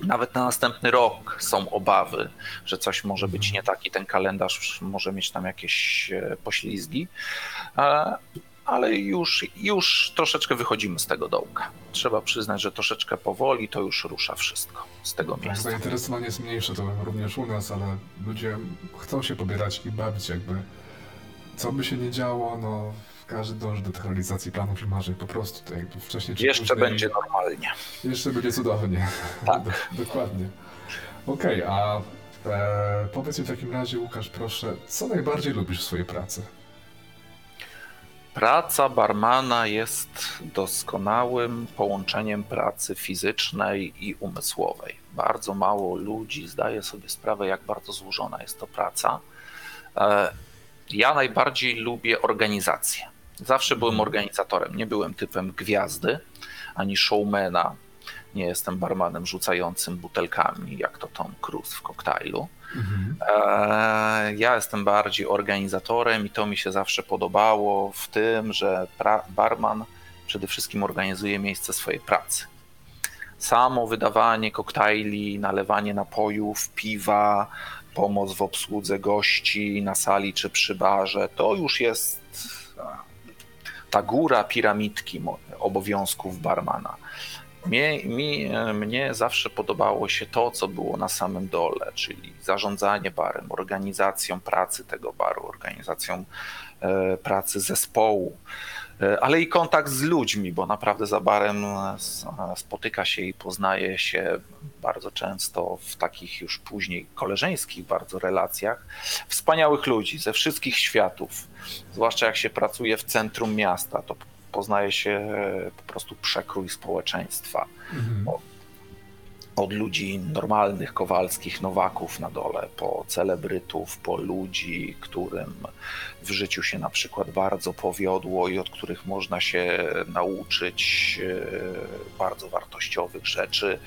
Nawet na następny rok są obawy, że coś może być nie tak i ten kalendarz może mieć tam jakieś e, poślizgi, ale już, już troszeczkę wychodzimy z tego dołka. Trzeba przyznać, że troszeczkę powoli to już rusza wszystko z tego tak, miejsca. Zainteresowanie jest mniejsze, to również u nas, ale ludzie chcą się pobierać i bawić jakby. Co by się nie działo, no każdy dąży do tych realizacji planów i marzeń po prostu. To jakby wcześniej czy Jeszcze później, będzie normalnie. Jeszcze będzie cudownie. Tak. Dokładnie. Okej, okay, a e, powiedz mi w takim razie, Łukasz, proszę, co najbardziej lubisz w swojej pracy? Praca barmana jest doskonałym połączeniem pracy fizycznej i umysłowej. Bardzo mało ludzi zdaje sobie sprawę, jak bardzo złożona jest to praca. E, ja najbardziej lubię organizację. Zawsze byłem organizatorem. Nie byłem typem gwiazdy ani showmana. Nie jestem barmanem rzucającym butelkami, jak to Tom Cruise w koktajlu. Mhm. E, ja jestem bardziej organizatorem i to mi się zawsze podobało w tym, że barman przede wszystkim organizuje miejsce swojej pracy. Samo wydawanie koktajli, nalewanie napojów, piwa, pomoc w obsłudze gości na sali czy przy barze, to już jest ta góra piramidki obowiązków barmana. Mnie, mi, mnie zawsze podobało się to, co było na samym dole, czyli zarządzanie barem, organizacją pracy tego baru, organizacją e, pracy zespołu, E, ale i kontakt z ludźmi, bo naprawdę za barem e, spotyka się i poznaje się bardzo często w takich już później koleżeńskich bardzo relacjach wspaniałych ludzi ze wszystkich światów. Zwłaszcza jak się pracuje w centrum miasta, to poznaje się e, po prostu przekrój społeczeństwa. Mhm od ludzi normalnych, kowalskich, nowaków na dole, po celebrytów, po ludzi, którym w życiu się na przykład bardzo powiodło i od których można się nauczyć e, bardzo wartościowych rzeczy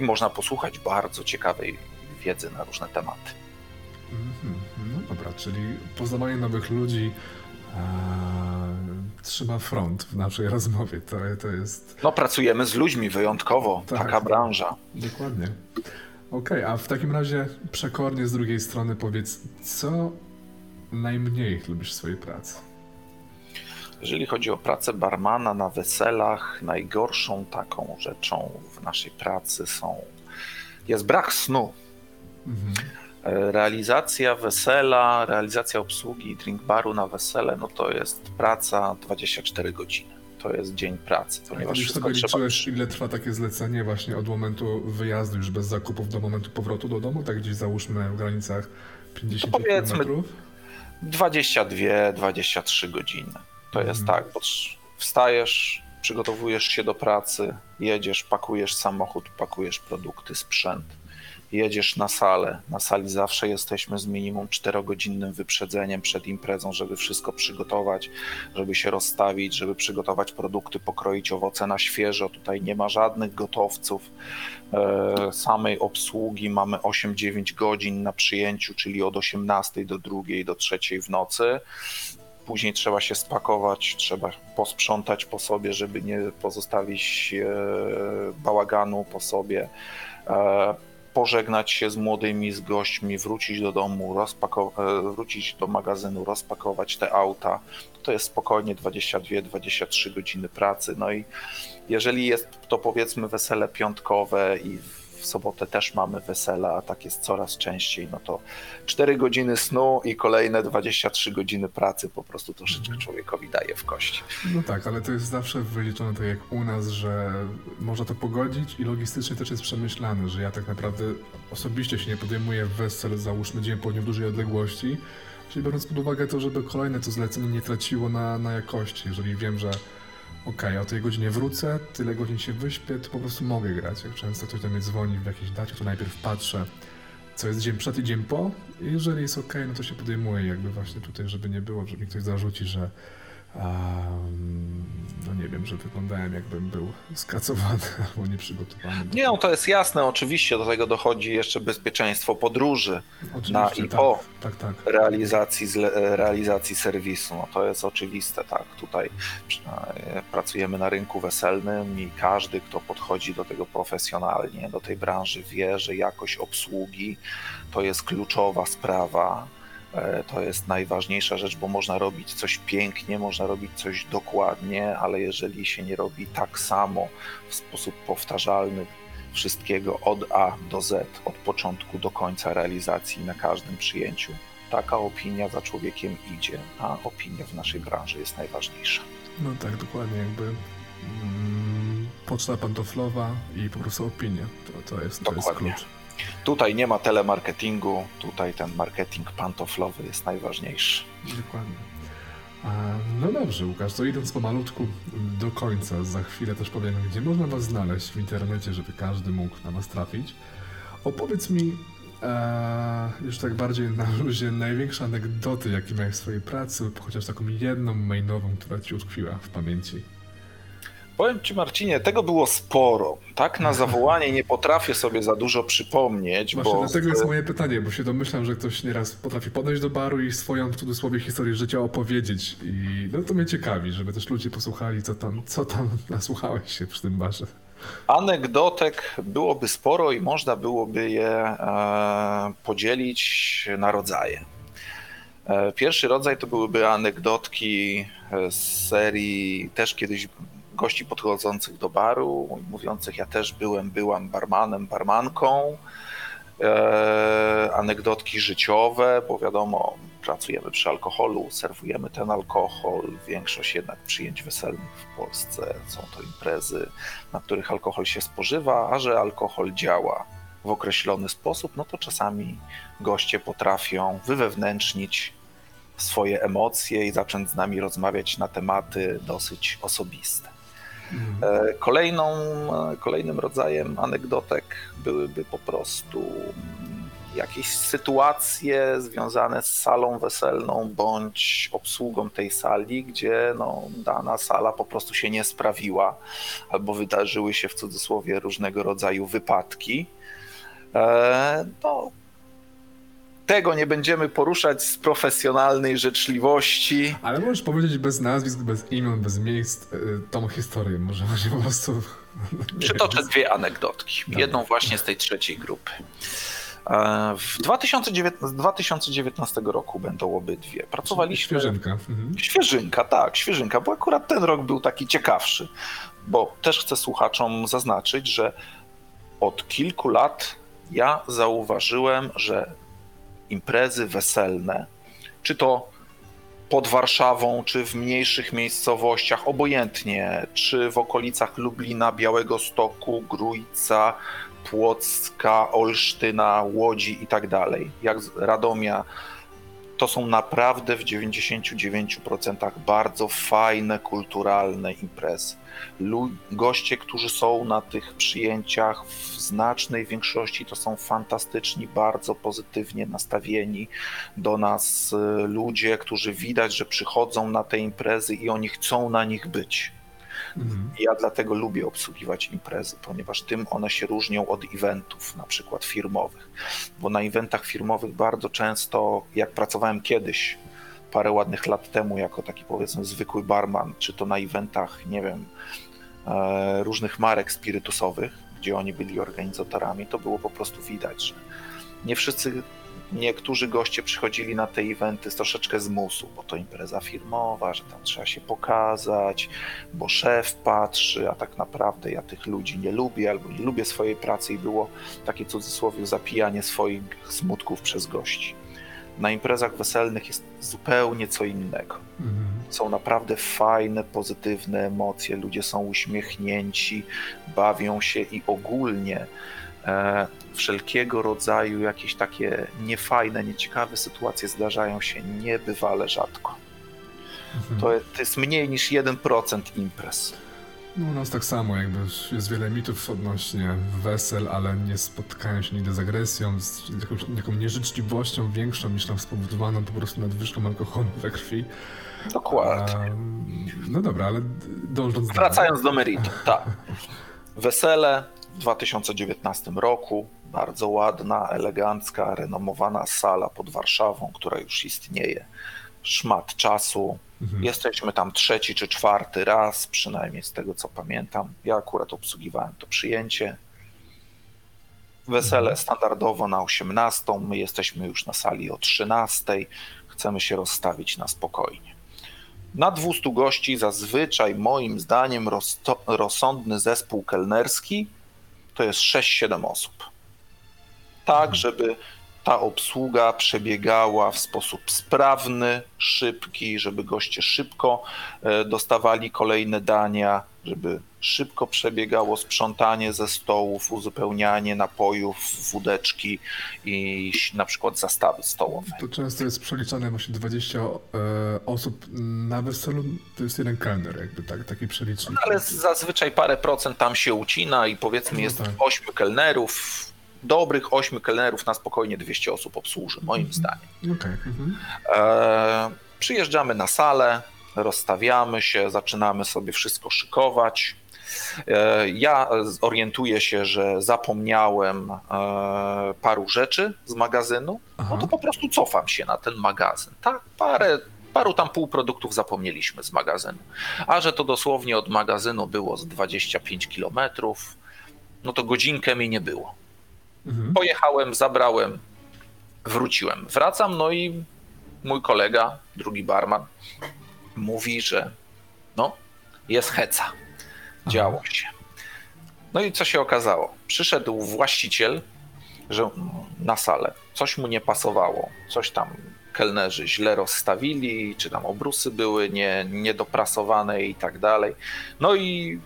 i można posłuchać bardzo ciekawej wiedzy na różne tematy. Mhm, no dobra, czyli poznawanie nowych ludzi trzyma front w naszej rozmowie. To, to jest. No, pracujemy z ludźmi wyjątkowo. Tak, taka branża. Dokładnie. Okej, okay, a w takim razie przekornie z drugiej strony powiedz, co najmniej lubisz w swojej pracy? Jeżeli chodzi o pracę barmana na weselach, najgorszą taką rzeczą w naszej pracy są jest brak snu. Mhm. Realizacja wesela, realizacja obsługi drink baru na wesele, no to jest praca 24 godziny. To jest dzień pracy, ponieważ A sobie liczyłeś, trzeba... ile trwa takie zlecenie właśnie od momentu wyjazdu już bez zakupów do momentu powrotu do domu? Tak gdzieś załóżmy w granicach 50 no powiedzmy km? 22-23 godziny. To jest mhm. tak, bo wstajesz, przygotowujesz się do pracy, jedziesz, pakujesz samochód, pakujesz produkty, sprzęt jedziesz na salę. Na sali zawsze jesteśmy z minimum 4-godzinnym wyprzedzeniem przed imprezą, żeby wszystko przygotować, żeby się rozstawić, żeby przygotować produkty, pokroić owoce na świeżo. Tutaj nie ma żadnych gotowców. E, samej obsługi mamy 8-9 godzin na przyjęciu, czyli od 18 do 2 do 3 w nocy. Później trzeba się spakować, trzeba posprzątać po sobie, żeby nie pozostawić e, bałaganu po sobie e, pożegnać się z młodymi, z gośćmi, wrócić do domu, e, wrócić do magazynu, rozpakować te auta. To jest spokojnie 22-23 godziny pracy. No i jeżeli jest to powiedzmy wesele piątkowe i w sobotę też mamy wesela, a tak jest coraz częściej, no to 4 godziny snu i kolejne 23 godziny pracy po prostu troszeczkę człowiekowi daje w kości. No tak, ale to jest zawsze wyliczone tak jak u nas, że można to pogodzić i logistycznie też jest przemyślane, że ja tak naprawdę osobiście się nie podejmuję wesel, załóżmy dzień po dniu w dużej odległości, czyli biorąc pod uwagę to, żeby kolejne to zlecenie nie traciło na, na jakości, jeżeli wiem, że okej, o tej godzinie wrócę, tyle godzin się wyśpię, to po prostu mogę grać. Jak często ktoś do mnie dzwoni w jakiejś dacie, to najpierw patrzę, co jest dzień przed i dzień po. I jeżeli jest ok, no to się podejmuję jakby właśnie tutaj, żeby nie było, że mi ktoś zarzuci, że um, no nie wiem, że wyglądałem jakbym był skacowany albo nieprzygotowany. Nie, no to jest jasne, oczywiście do tego dochodzi jeszcze bezpieczeństwo podróży Oczywiście, na i tak, po tak, tak. realizacji, zle- realizacji serwisu. No to jest oczywiste, tak. Tutaj e, pracujemy na rynku weselnym i każdy, kto podchodzi do tego profesjonalnie, do tej branży, wie, że jakość obsługi to jest kluczowa sprawa. E, To jest najważniejsza rzecz, bo można robić coś pięknie, można robić coś dokładnie, ale jeżeli się nie robi tak samo w sposób powtarzalny wszystkiego od A do Z, od początku do końca realizacji na każdym przyjęciu, taka opinia za człowiekiem idzie, a opinia w naszej branży jest najważniejsza. No tak, dokładnie, jakby mm, poczta pantoflowa i po prostu opinia. To, to, jest, to jest klucz. Tutaj nie ma telemarketingu, tutaj ten marketing pantoflowy jest najważniejszy. Dokładnie. No dobrze, Łukasz, to idąc pomalutku do końca, za chwilę też powiem, gdzie można Was znaleźć w internecie, żeby każdy mógł na Was trafić. Opowiedz mi e, już tak bardziej na luzie największe anegdoty, jakie miałeś w swojej pracy, chociaż taką jedną mailową, która Ci utkwiła w pamięci. Powiem Ci, Marcinie, tego było sporo. Tak na zawołanie nie potrafię sobie za dużo przypomnieć, Właśnie bo dlatego jest moje pytanie, bo się domyślam, że ktoś nieraz potrafi podejść do baru i swoją w cudzysłowie historię życia opowiedzieć. I no to mnie ciekawi, żeby też ludzie posłuchali, co tam, co tam nasłuchałeś się przy tym barze. anegdotek byłoby sporo i można byłoby je e, podzielić na rodzaje. E, Pierwszy rodzaj to byłyby anegdotki e, z serii też kiedyś gości podchodzących do baru, mówiących ja też byłem, byłam barmanem, barmanką. E, anegdotki życiowe, bo wiadomo, pracujemy przy alkoholu, serwujemy ten alkohol. Większość jednak przyjęć weselnych w Polsce są to imprezy, na których alkohol się spożywa, a że alkohol działa w określony sposób, no to czasami goście potrafią wywewnętrznić swoje emocje i zacząć z nami rozmawiać na tematy dosyć osobiste. E, Kolejną, e, kolejnym rodzajem anegdotek byłyby po prostu mm, jakieś sytuacje związane z salą weselną bądź obsługą tej sali, gdzie no, dana sala po prostu się nie sprawiła albo wydarzyły się w cudzysłowie różnego rodzaju wypadki. E, no, tego nie będziemy poruszać z profesjonalnej życzliwości. Ale możesz powiedzieć bez nazwisk, bez imion, bez miejsc y, tą historię. Może właśnie po prostu... Przytoczę dwie anegdotki. Jedną właśnie z tej trzeciej grupy. E, W 2019, z 2019 roku będą obydwie. Pracowaliśmy. Świeżynka. Mhm. Świeżynka, tak, świeżynka, bo akurat ten rok był taki ciekawszy. Bo też chcę słuchaczom zaznaczyć, że od kilku lat ja zauważyłem, że imprezy weselne, czy to pod Warszawą, czy w mniejszych miejscowościach, obojętnie, czy w okolicach Lublina, Białego Stoku, Grójca, Płocka, Olsztyna, Łodzi i tak dalej, jak Radomia, to są naprawdę w 99% bardzo fajne, kulturalne imprezy. Goście, którzy są na tych przyjęciach w znacznej większości to są fantastyczni, bardzo pozytywnie nastawieni do nas y, ludzie, którzy widać, że przychodzą na te imprezy i oni chcą na nich być. Mhm. Ja dlatego lubię obsługiwać imprezy, ponieważ tym one się różnią od eventów, na przykład firmowych. Bo na eventach firmowych bardzo często, jak pracowałem kiedyś, parę ładnych lat temu, jako taki powiedzmy zwykły barman, czy to na eventach, nie wiem, e, różnych marek spirytusowych, gdzie oni byli organizatorami, to było po prostu widać, że nie wszyscy niektórzy goście przychodzili na te eventy z troszeczkę z musu, bo to impreza firmowa, że tam trzeba się pokazać, bo szef patrzy, a tak naprawdę ja tych ludzi nie lubię albo nie lubię swojej pracy i było takie cudzysłowie zapijanie swoich smutków przez gości. Na imprezach weselnych jest zupełnie co innego. Mhm. Są naprawdę fajne, pozytywne emocje, ludzie są uśmiechnięci, bawią się i ogólnie e, wszelkiego rodzaju jakieś takie niefajne, nieciekawe sytuacje zdarzają się niebywale rzadko. Mhm. To, jest- to jest mniej niż 1% imprez. No, u nas tak samo, jakby jest wiele mitów odnośnie wesel, ale nie spotkają się nigdy z agresją, z jakąś, taką nieżyczliwością większą niż tam spowodowaną po prostu nadwyżką alkoholu we krwi. Dokładnie. No dobra, ale dążąc dalej. Wracając do meritum, tak. Wesele w 2019 roku, bardzo ładna, elegancka, renomowana sala pod Warszawą, która już istnieje szmat czasu. Mhm. Jesteśmy tam trzeci czy czwarty raz, przynajmniej z tego co pamiętam. Ja akurat obsługiwałem to przyjęcie. Wesele standardowo na 18, my jesteśmy już na sali o 13. Chcemy się rozstawić na spokojnie. Na 200 gości zazwyczaj moim zdaniem rozsądny zespół kelnerski to jest 6-7 osób. Tak, żeby ta obsługa przebiegała w sposób sprawny, szybki, żeby goście szybko e, dostawali kolejne dania, żeby szybko przebiegało sprzątanie ze stołów, uzupełnianie napojów, wódeczki i na przykład zastawy stołowe. To często jest przeliczane właśnie 20 e, osób na weselu, to jest jeden kelner, jakby tak, taki przelicznik. Ale zazwyczaj parę procent tam się ucina i powiedzmy No jest tak. ośmiu kelnerów, dobrych ośmiu kelnerów na spokojnie 200 osób obsłuży, moim zdaniem. Okej, mhm. E, przyjeżdżamy na salę, rozstawiamy się, zaczynamy sobie wszystko szykować. E, ja orientuję się, że zapomniałem e, paru rzeczy z magazynu, Aha. no to po prostu cofam się na ten magazyn. Tak, parę, paru tam półproduktów zapomnieliśmy z magazynu. A że to dosłownie od magazynu było z 25 kilometrów, no to godzinkę mi nie było. Mhm. Pojechałem, zabrałem, wróciłem. Wracam, no i mój kolega, drugi barman, mówi, że no, jest heca. Działo się. No i co się okazało? Przyszedł właściciel że na salę. Coś mu nie pasowało. Coś tam kelnerzy źle rozstawili, czy tam obrusy były nie, niedoprasowane i tak dalej. No i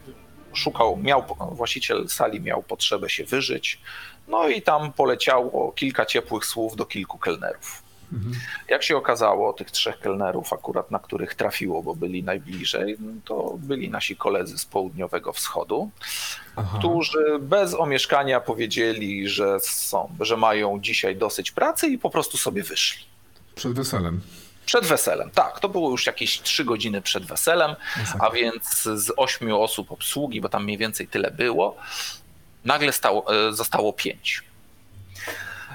szukał, miał, właściciel sali miał potrzebę się wyżyć. No i tam poleciało kilka ciepłych słów do kilku kelnerów. Mhm. Jak się okazało, tych trzech kelnerów, akurat na których trafiło, bo byli najbliżej, to byli nasi koledzy z południowego wschodu, Aha. którzy bez omieszkania powiedzieli, że, są, że mają dzisiaj dosyć pracy i po prostu sobie wyszli. Przed weselem. Przed weselem, tak, to było już jakieś trzy godziny przed weselem, a więc z ośmiu osób obsługi, bo tam mniej więcej tyle było, nagle stało, e, zostało pięć.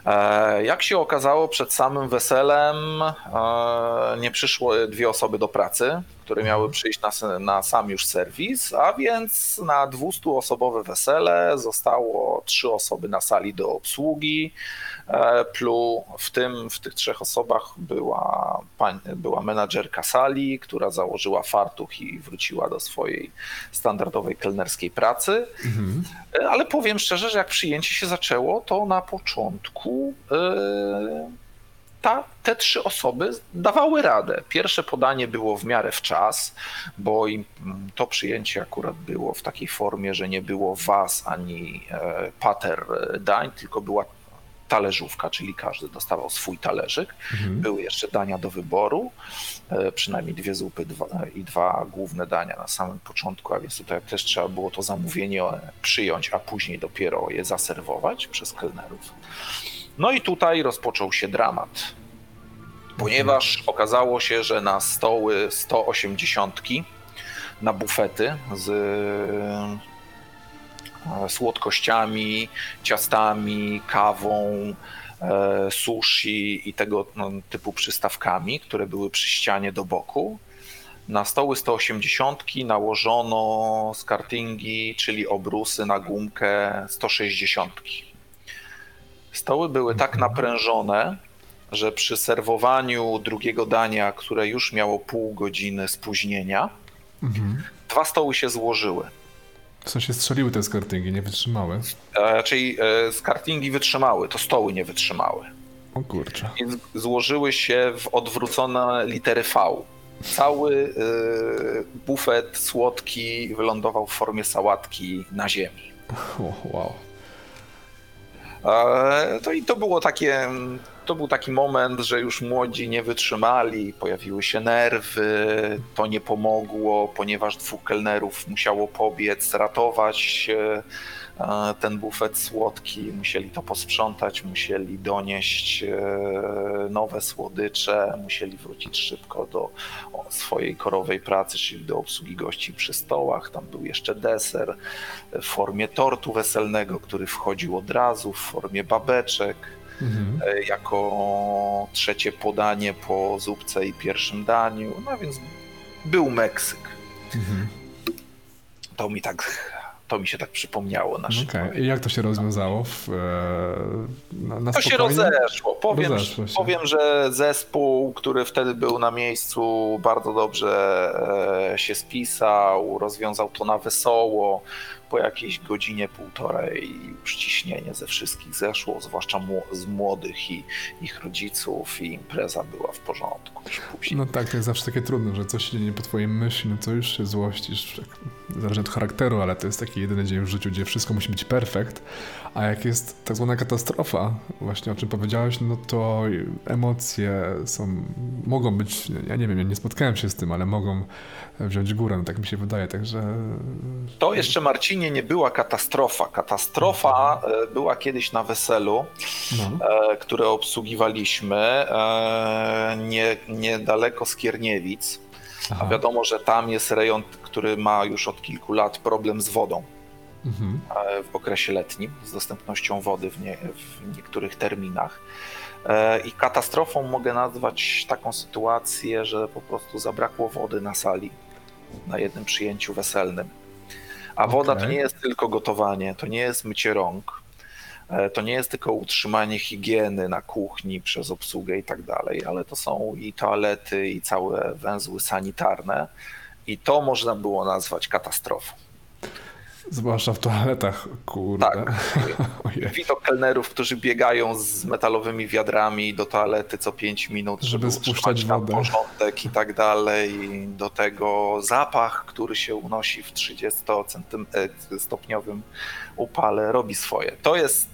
E, Jak się okazało, przed samym weselem e, nie przyszły dwie osoby do pracy, które miały przyjść na, na sam już serwis, a więc na 200-osobowe wesele zostało trzy osoby na sali do obsługi. E, Plus w tym, w tych trzech osobach była, pań, była menadżerka sali, która założyła fartuch i wróciła do swojej standardowej kelnerskiej pracy. Mhm. E, Ale powiem szczerze, że jak przyjęcie się zaczęło, to na początku e, ta, te trzy osoby dawały radę. Pierwsze podanie było w miarę w czas, bo im mm, to przyjęcie akurat było w takiej formie, że nie było was ani e, pater e, dań, tylko była talerzówka, czyli każdy dostawał swój talerzyk. Mhm. Były jeszcze dania do wyboru, e, przynajmniej dwie zupy dwa, i dwa główne dania na samym początku, a więc tutaj też trzeba było to zamówienie przyjąć, a później dopiero je zaserwować przez kelnerów. No i tutaj rozpoczął się dramat, ponieważ okazało się, że na stoły 180 na bufety z e, słodkościami, ciastami, kawą, e, sushi i tego no, typu przystawkami, które były przy ścianie do boku. Na stoły 180 nałożono skartingi, czyli obrusy na gumkę 160. Stoły były tak naprężone, że przy serwowaniu drugiego dania, które już miało pół godziny spóźnienia, Mhm. dwa stoły się złożyły. W sensie strzeliły te skartyngi, nie wytrzymały. E, czyli e, skartingi wytrzymały, to stoły nie wytrzymały. O kurczę. Więc złożyły się w odwrócone litery V. Cały e, bufet słodki wylądował w formie sałatki na ziemi. O, wow. E, To i to było takie, to był taki moment, że już młodzi nie wytrzymali, pojawiły się nerwy, to nie pomogło, ponieważ dwóch kelnerów musiało pobiec, ratować e, ten bufet słodki, musieli to posprzątać, musieli donieść e, nowe słodycze, musieli wrócić szybko do swojej korowej pracy, czyli do obsługi gości przy stołach. Tam był jeszcze deser w formie tortu weselnego, który wchodził od razu, w formie babeczek, Mhm. e, jako trzecie podanie po zupce i pierwszym daniu. No więc był Meksyk. Mhm. To mi tak, to mi się tak przypomniało na szybko. i jak to się rozwiązało? W, e, na, na To się rozeszło. Powiem, Rozeszło się. powiem, że zespół, który wtedy był na miejscu, bardzo dobrze e, się spisał, rozwiązał to na wesoło. Po jakiejś godzinie, półtorej już ze wszystkich zeszło, zwłaszcza z młodych i ich rodziców i impreza była w porządku. No tak, to jest zawsze takie trudne, że coś się dzieje po twojej myśli, no to już się złościsz, tak, zależy od charakteru, ale to jest taki jedyny dzień w życiu, gdzie wszystko musi być perfekt, a jak jest tak zwana katastrofa, właśnie o czym powiedziałeś, no to emocje są, mogą być, ja nie wiem, ja nie spotkałem się z tym, ale mogą wziąć górę, no tak mi się wydaje, także... To jeszcze, Marcinie, nie była katastrofa. Katastrofa e, była kiedyś na weselu. No, e, które obsługiwaliśmy e, nie, niedaleko Skierniewic. A aha, wiadomo, że tam jest rejon, który ma już od kilku lat problem z wodą mhm, w okresie letnim, z dostępnością wody w, nie, w niektórych terminach. E, I katastrofą mogę nazwać taką sytuację, że po prostu zabrakło wody na sali na jednym przyjęciu weselnym. A woda to nie jest tylko gotowanie, to nie jest mycie rąk, e, to nie jest tylko utrzymanie higieny na kuchni przez obsługę i tak dalej, ale to są i toalety, i całe węzły sanitarne. I to można było nazwać katastrofą. Zwłaszcza w toaletach, kurde. Tak. Widok kelnerów, którzy biegają z metalowymi wiadrami do toalety co 5 minut, żeby, Żeby spuszczać wodę. porządek i tak dalej. Do tego zapach, który się unosi w 30-stopniowym upale, robi swoje. To jest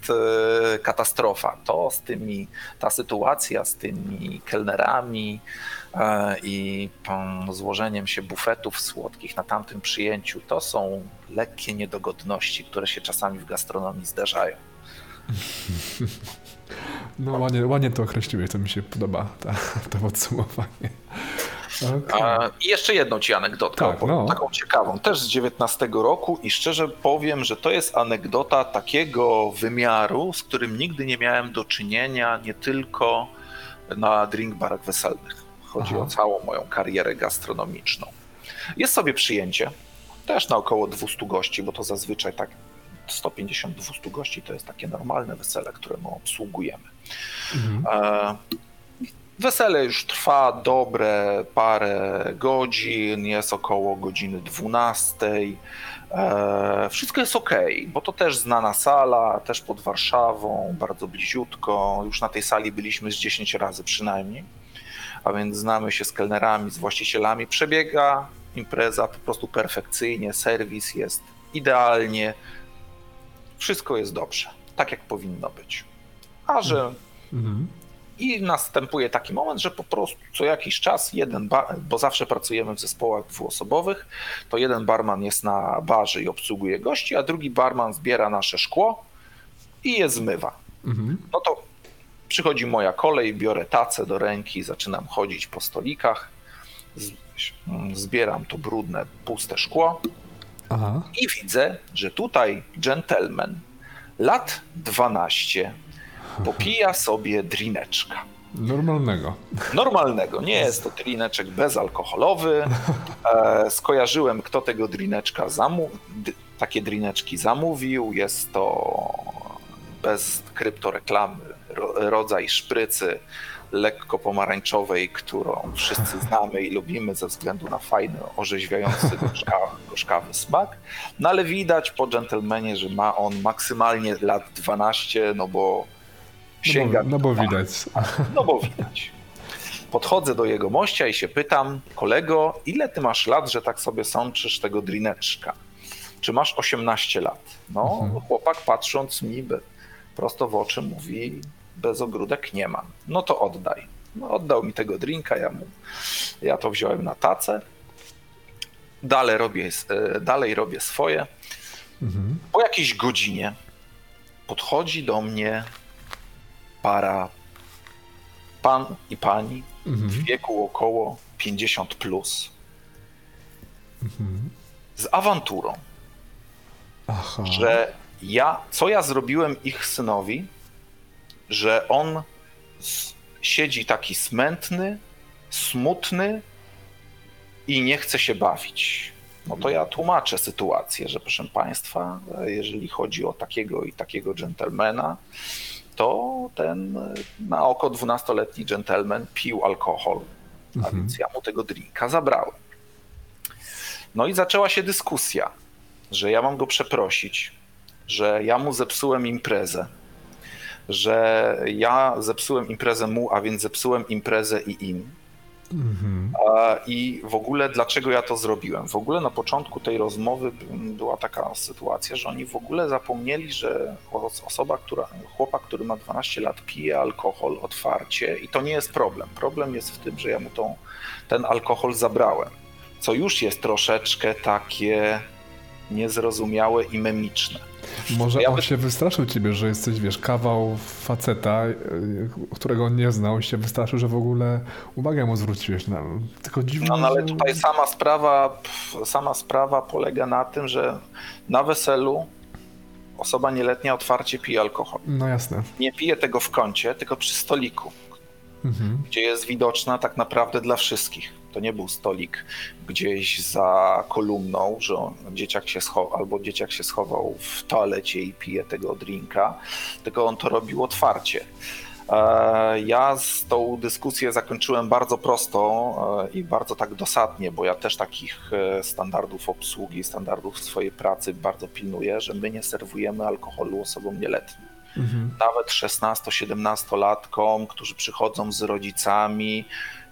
e, katastrofa. To z tymi, ta sytuacja z tymi kelnerami e, i mm, złożeniem się bufetów słodkich na tamtym przyjęciu, to są lekkie niedogodności, które się czasami w gastronomii zdarzają. No ładnie, ładnie to określiłeś, to mi się podoba, ta, to podsumowanie. A, I jeszcze jedną ci anegdotkę, Tak, no. taką ciekawą, też z 19 roku i szczerze powiem, że to jest anegdota takiego wymiaru, z którym nigdy nie miałem do czynienia, nie tylko na drink barach weselnych. Chodzi Aha. o całą moją karierę gastronomiczną. Jest sobie przyjęcie, też na około 200 gości, bo to zazwyczaj tak 150-200 gości to jest takie normalne wesele, które my obsługujemy. Mhm. E, Wesele już trwa dobre parę godzin, jest około godziny 12. E, Wszystko jest ok, bo to też znana sala, też pod Warszawą, bardzo bliziutko. Już na tej sali byliśmy z 10 razy przynajmniej, a więc znamy się z kelnerami, z właścicielami. Przebiega impreza po prostu perfekcyjnie, serwis jest idealnie, wszystko jest dobrze, tak jak powinno być. A że Mhm. i następuje taki moment, że po prostu co jakiś czas jeden bar, bo zawsze pracujemy w zespołach dwuosobowych, to jeden barman jest na barze i obsługuje gości, a drugi barman zbiera nasze szkło i je zmywa. Mhm. No to przychodzi moja kolej, biorę tacę do ręki, zaczynam chodzić po stolikach, zbieram to brudne, puste szkło Aha. i widzę, że tutaj gentleman lat 12 popija sobie drineczka. Normalnego. Normalnego, nie jest to drineczek bezalkoholowy. E, skojarzyłem, kto tego drineczka zamówił, takie drineczki zamówił. Jest to bez kryptoreklamy rodzaj szprycy lekko pomarańczowej, którą wszyscy znamy i lubimy ze względu na fajny, orzeźwiający, gorzkawy, gorzkawy smak. No ale widać po dżentelmenie, że ma on maksymalnie lat 12, no bo sięga... No bo, no bo widać. No bo widać. Podchodzę do jego mościa i się pytam, kolego, ile ty masz lat, że tak sobie sączysz tego drineczka? Czy masz 18 lat? No, mhm. chłopak patrząc mi prosto w oczy mówi, bez ogródek nie mam. No to oddaj. No, oddał mi tego drinka, ja, mu, ja to wziąłem na tacę. Dalej robię, e, dalej robię swoje. Mhm. Po jakiejś godzinie podchodzi do mnie para pan i pani mhm. w wieku około 50 plus. Mhm. Z awanturą. Aha. Że ja, co ja zrobiłem ich synowi, że on siedzi taki smętny, smutny i nie chce się bawić. No to ja tłumaczę sytuację, że proszę Państwa, jeżeli chodzi o takiego i takiego dżentelmena, to ten na oko 12-letni dżentelmen pił alkohol, mhm. a więc ja mu tego drinka zabrałem. No i zaczęła się dyskusja, że ja mam go przeprosić, że ja mu zepsułem imprezę, że ja zepsułem imprezę mu, a więc zepsułem imprezę i im. Mhm. I w ogóle dlaczego ja to zrobiłem? W ogóle na początku tej rozmowy była taka sytuacja, że oni w ogóle zapomnieli, że osoba, która, chłopak, który ma 12 lat, pije alkohol otwarcie i to nie jest problem. Problem jest w tym, że ja mu tą, ten alkohol zabrałem, co już jest troszeczkę takie niezrozumiałe i memiczne. Może ja on by... się wystraszył ciebie, że jesteś, wiesz, kawał faceta, y, którego on nie znał i się wystraszył, że w ogóle uwagę mu zwróciłeś. No, tylko dziwne, no, no ale tutaj sama sprawa, sama sprawa polega na tym, że na weselu osoba nieletnia otwarcie pije alkohol. No jasne. Nie pije tego w kącie, tylko przy stoliku, mhm. gdzie jest widoczna tak naprawdę dla wszystkich. To nie był stolik gdzieś za kolumną, że dzieciak się schował, albo dzieciak się schował w toalecie i pije tego drinka, tylko on to robił otwarcie. E, ja z tą dyskusję zakończyłem bardzo prosto e, i bardzo tak dosadnie, bo ja też takich e, standardów obsługi, standardów swojej pracy bardzo pilnuję, że my nie serwujemy alkoholu osobom nieletnim. Mhm. Nawet 16-17-latkom, którzy przychodzą z rodzicami,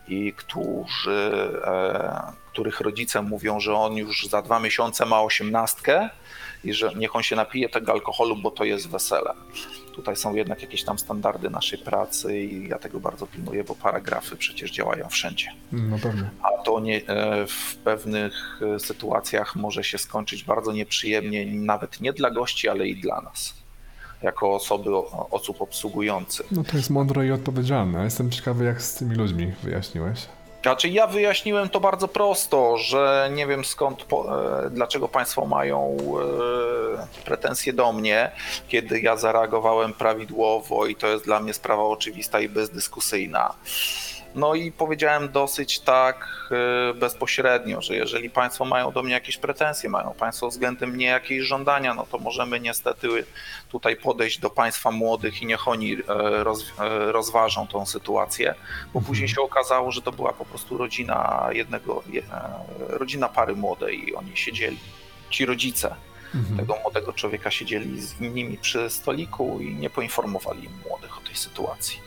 i którzy, e, których rodzice mówią, że on już za dwa miesiące ma osiemnastkę i że niech on się napije tego alkoholu, bo to jest wesele. Tutaj są jednak jakieś tam standardy naszej pracy i ja tego bardzo pilnuję, bo paragrafy przecież działają wszędzie. No pewnie. A to nie, e, w pewnych e, sytuacjach może się skończyć bardzo nieprzyjemnie, nawet nie dla gości, ale i dla nas jako osoby, osób obsługujących. No to jest mądre i odpowiedzialne. Jestem ciekawy, jak z tymi ludźmi wyjaśniłeś. Znaczy ja wyjaśniłem to bardzo prosto, że nie wiem skąd, po, e, dlaczego Państwo mają e, pretensje do mnie, kiedy ja zareagowałem prawidłowo i to jest dla mnie sprawa oczywista i bezdyskusyjna. No i powiedziałem dosyć tak y, bezpośrednio, że jeżeli Państwo mają do mnie jakieś pretensje, mają Państwo względem mnie jakieś żądania, no to możemy niestety tutaj podejść do Państwa młodych i niech oni e, roz, e, rozważą tą sytuację, bo mhm. później się okazało, że to była po prostu rodzina jednego, e, rodzina pary młodej i oni siedzieli, ci rodzice mhm. tego młodego człowieka siedzieli z innymi przy stoliku i nie poinformowali młodych o tej sytuacji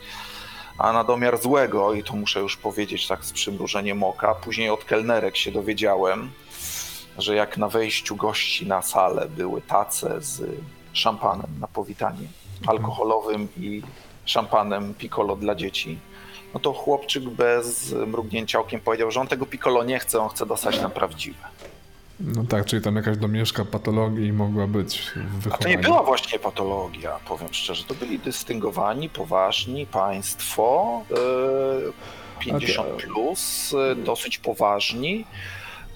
a na domiar złego, i to muszę już powiedzieć tak z przymrużeniem oka, później od kelnerek się dowiedziałem, że jak na wejściu gości na salę były tace z szampanem na powitanie, alkoholowym i szampanem piccolo dla dzieci, no to chłopczyk bez mrugnięcia okiem powiedział, że on tego piccolo nie chce, on chce dostać na prawdziwe. No tak, czyli tam jakaś domieszka patologii mogła być w A to nie była właśnie patologia, powiem szczerze. To byli dystyngowani, poważni państwo, 50 e, plus, e, dosyć poważni.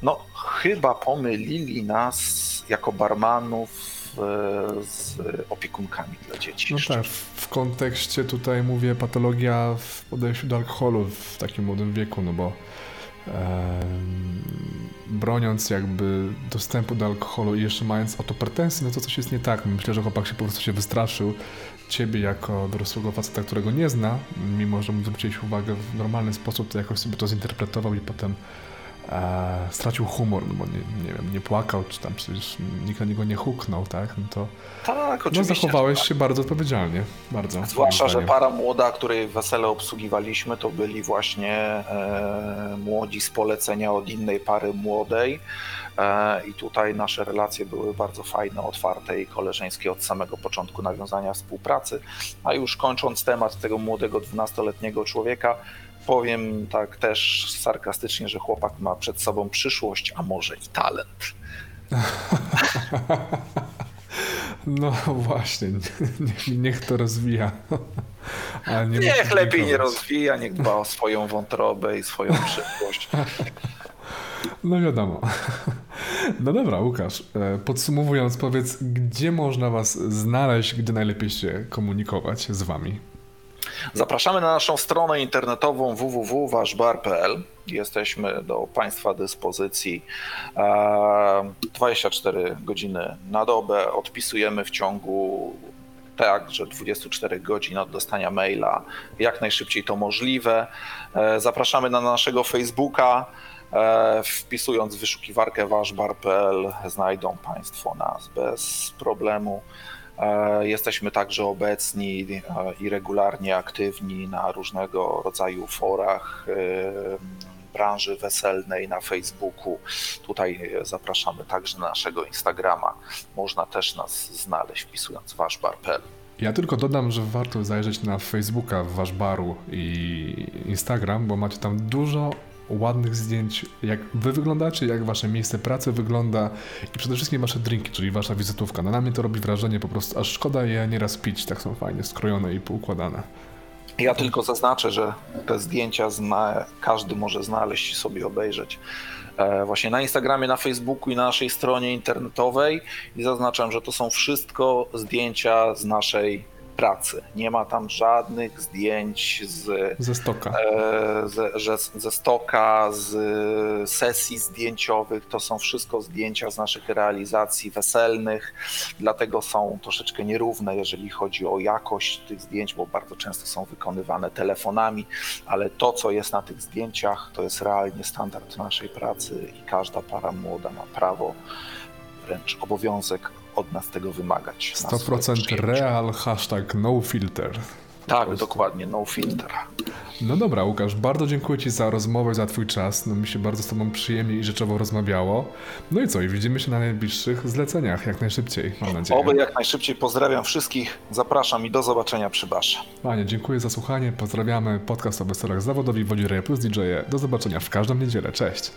No chyba pomylili nas jako barmanów e, z opiekunkami dla dzieci. No tak, w kontekście tutaj mówię patologia w podejściu do alkoholu w takim młodym wieku, no bo broniąc jakby dostępu do alkoholu i jeszcze mając autopretensje, no to coś jest nie tak. Myślę, że chłopak się po prostu się wystraszył ciebie jako dorosłego faceta, którego nie zna, mimo że mu zwróciłeś uwagę w normalny sposób, to jakoś sobie to zinterpretował i potem e, stracił humor, no bo nie, nie wiem, nie płakał, czy tam przecież nikt na niego nie huknął, tak? No to tak, no, zachowałeś się bardzo odpowiedzialnie, bardzo. Zwłaszcza, że para młoda, której wesele obsługiwaliśmy, to byli właśnie e, młodzi z polecenia od innej pary młodej e, i tutaj nasze relacje były bardzo fajne, otwarte i koleżeńskie od samego początku nawiązania współpracy, a już kończąc temat tego młodego 12-letniego człowieka, powiem tak też sarkastycznie, że chłopak ma przed sobą przyszłość, a może i talent. No właśnie, niech, to rozwija. Nie niech lepiej nie rozwija, niech dba o swoją wątrobę i swoją przyszłość. No wiadomo. No dobra, Łukasz, e, podsumowując, powiedz, gdzie można Was znaleźć, gdzie najlepiej się komunikować z Wami? Zapraszamy na naszą stronę internetową www.waszbar.pl. Jesteśmy do Państwa dyspozycji 24 e, godziny na dobę. Odpisujemy w ciągu tak, że 24 godzin od dostania maila, jak najszybciej to możliwe. E, zapraszamy na naszego Facebooka. E, wpisując wyszukiwarkę waszbar.pl znajdą Państwo nas bez problemu. E, jesteśmy także obecni e, i regularnie aktywni na różnego rodzaju forach e, branży weselnej na Facebooku. Tutaj zapraszamy także na naszego Instagrama. Można też nas znaleźć wpisując waszbar.pl. Ja tylko dodam, że warto zajrzeć na Facebooka Wasz Baru i Instagram, bo macie tam dużo ładnych zdjęć, jak wy wyglądacie, jak wasze miejsce pracy wygląda i przede wszystkim wasze drinki, czyli wasza wizytówka. No na mnie to robi wrażenie po prostu, aż szkoda je nieraz pić, tak są fajnie skrojone i poukładane. Ja tylko zaznaczę, że te zdjęcia zna, każdy może znaleźć i sobie obejrzeć e, właśnie na Instagramie, na Facebooku i na naszej stronie internetowej i zaznaczam, że to są wszystko zdjęcia z naszej pracy. Nie ma tam żadnych zdjęć z, ze stoka, e, ze, ze stoka, z sesji zdjęciowych. To są wszystko zdjęcia z naszych realizacji weselnych, dlatego są troszeczkę nierówne, jeżeli chodzi o jakość tych zdjęć, bo bardzo często są wykonywane telefonami, ale to, co jest na tych zdjęciach, to jest realnie standard naszej pracy i każda para młoda ma prawo, wręcz obowiązek od nas tego wymagać. 100% real, hashtag no filter. Tak, dokładnie, no filter. No dobra, Łukasz, bardzo dziękuję Ci za rozmowę, za Twój czas. No mi się bardzo z Tobą przyjemnie i rzeczowo rozmawiało. No i co, i widzimy się na najbliższych zleceniach, jak najszybciej, mam nadzieję. Oby jak najszybciej, pozdrawiam wszystkich, zapraszam i do zobaczenia przy Basze. Panie, dziękuję za słuchanie, pozdrawiamy, podcast o weselach zawodowi, Wodzi Plus DJ. Do zobaczenia w każdą niedzielę, cześć.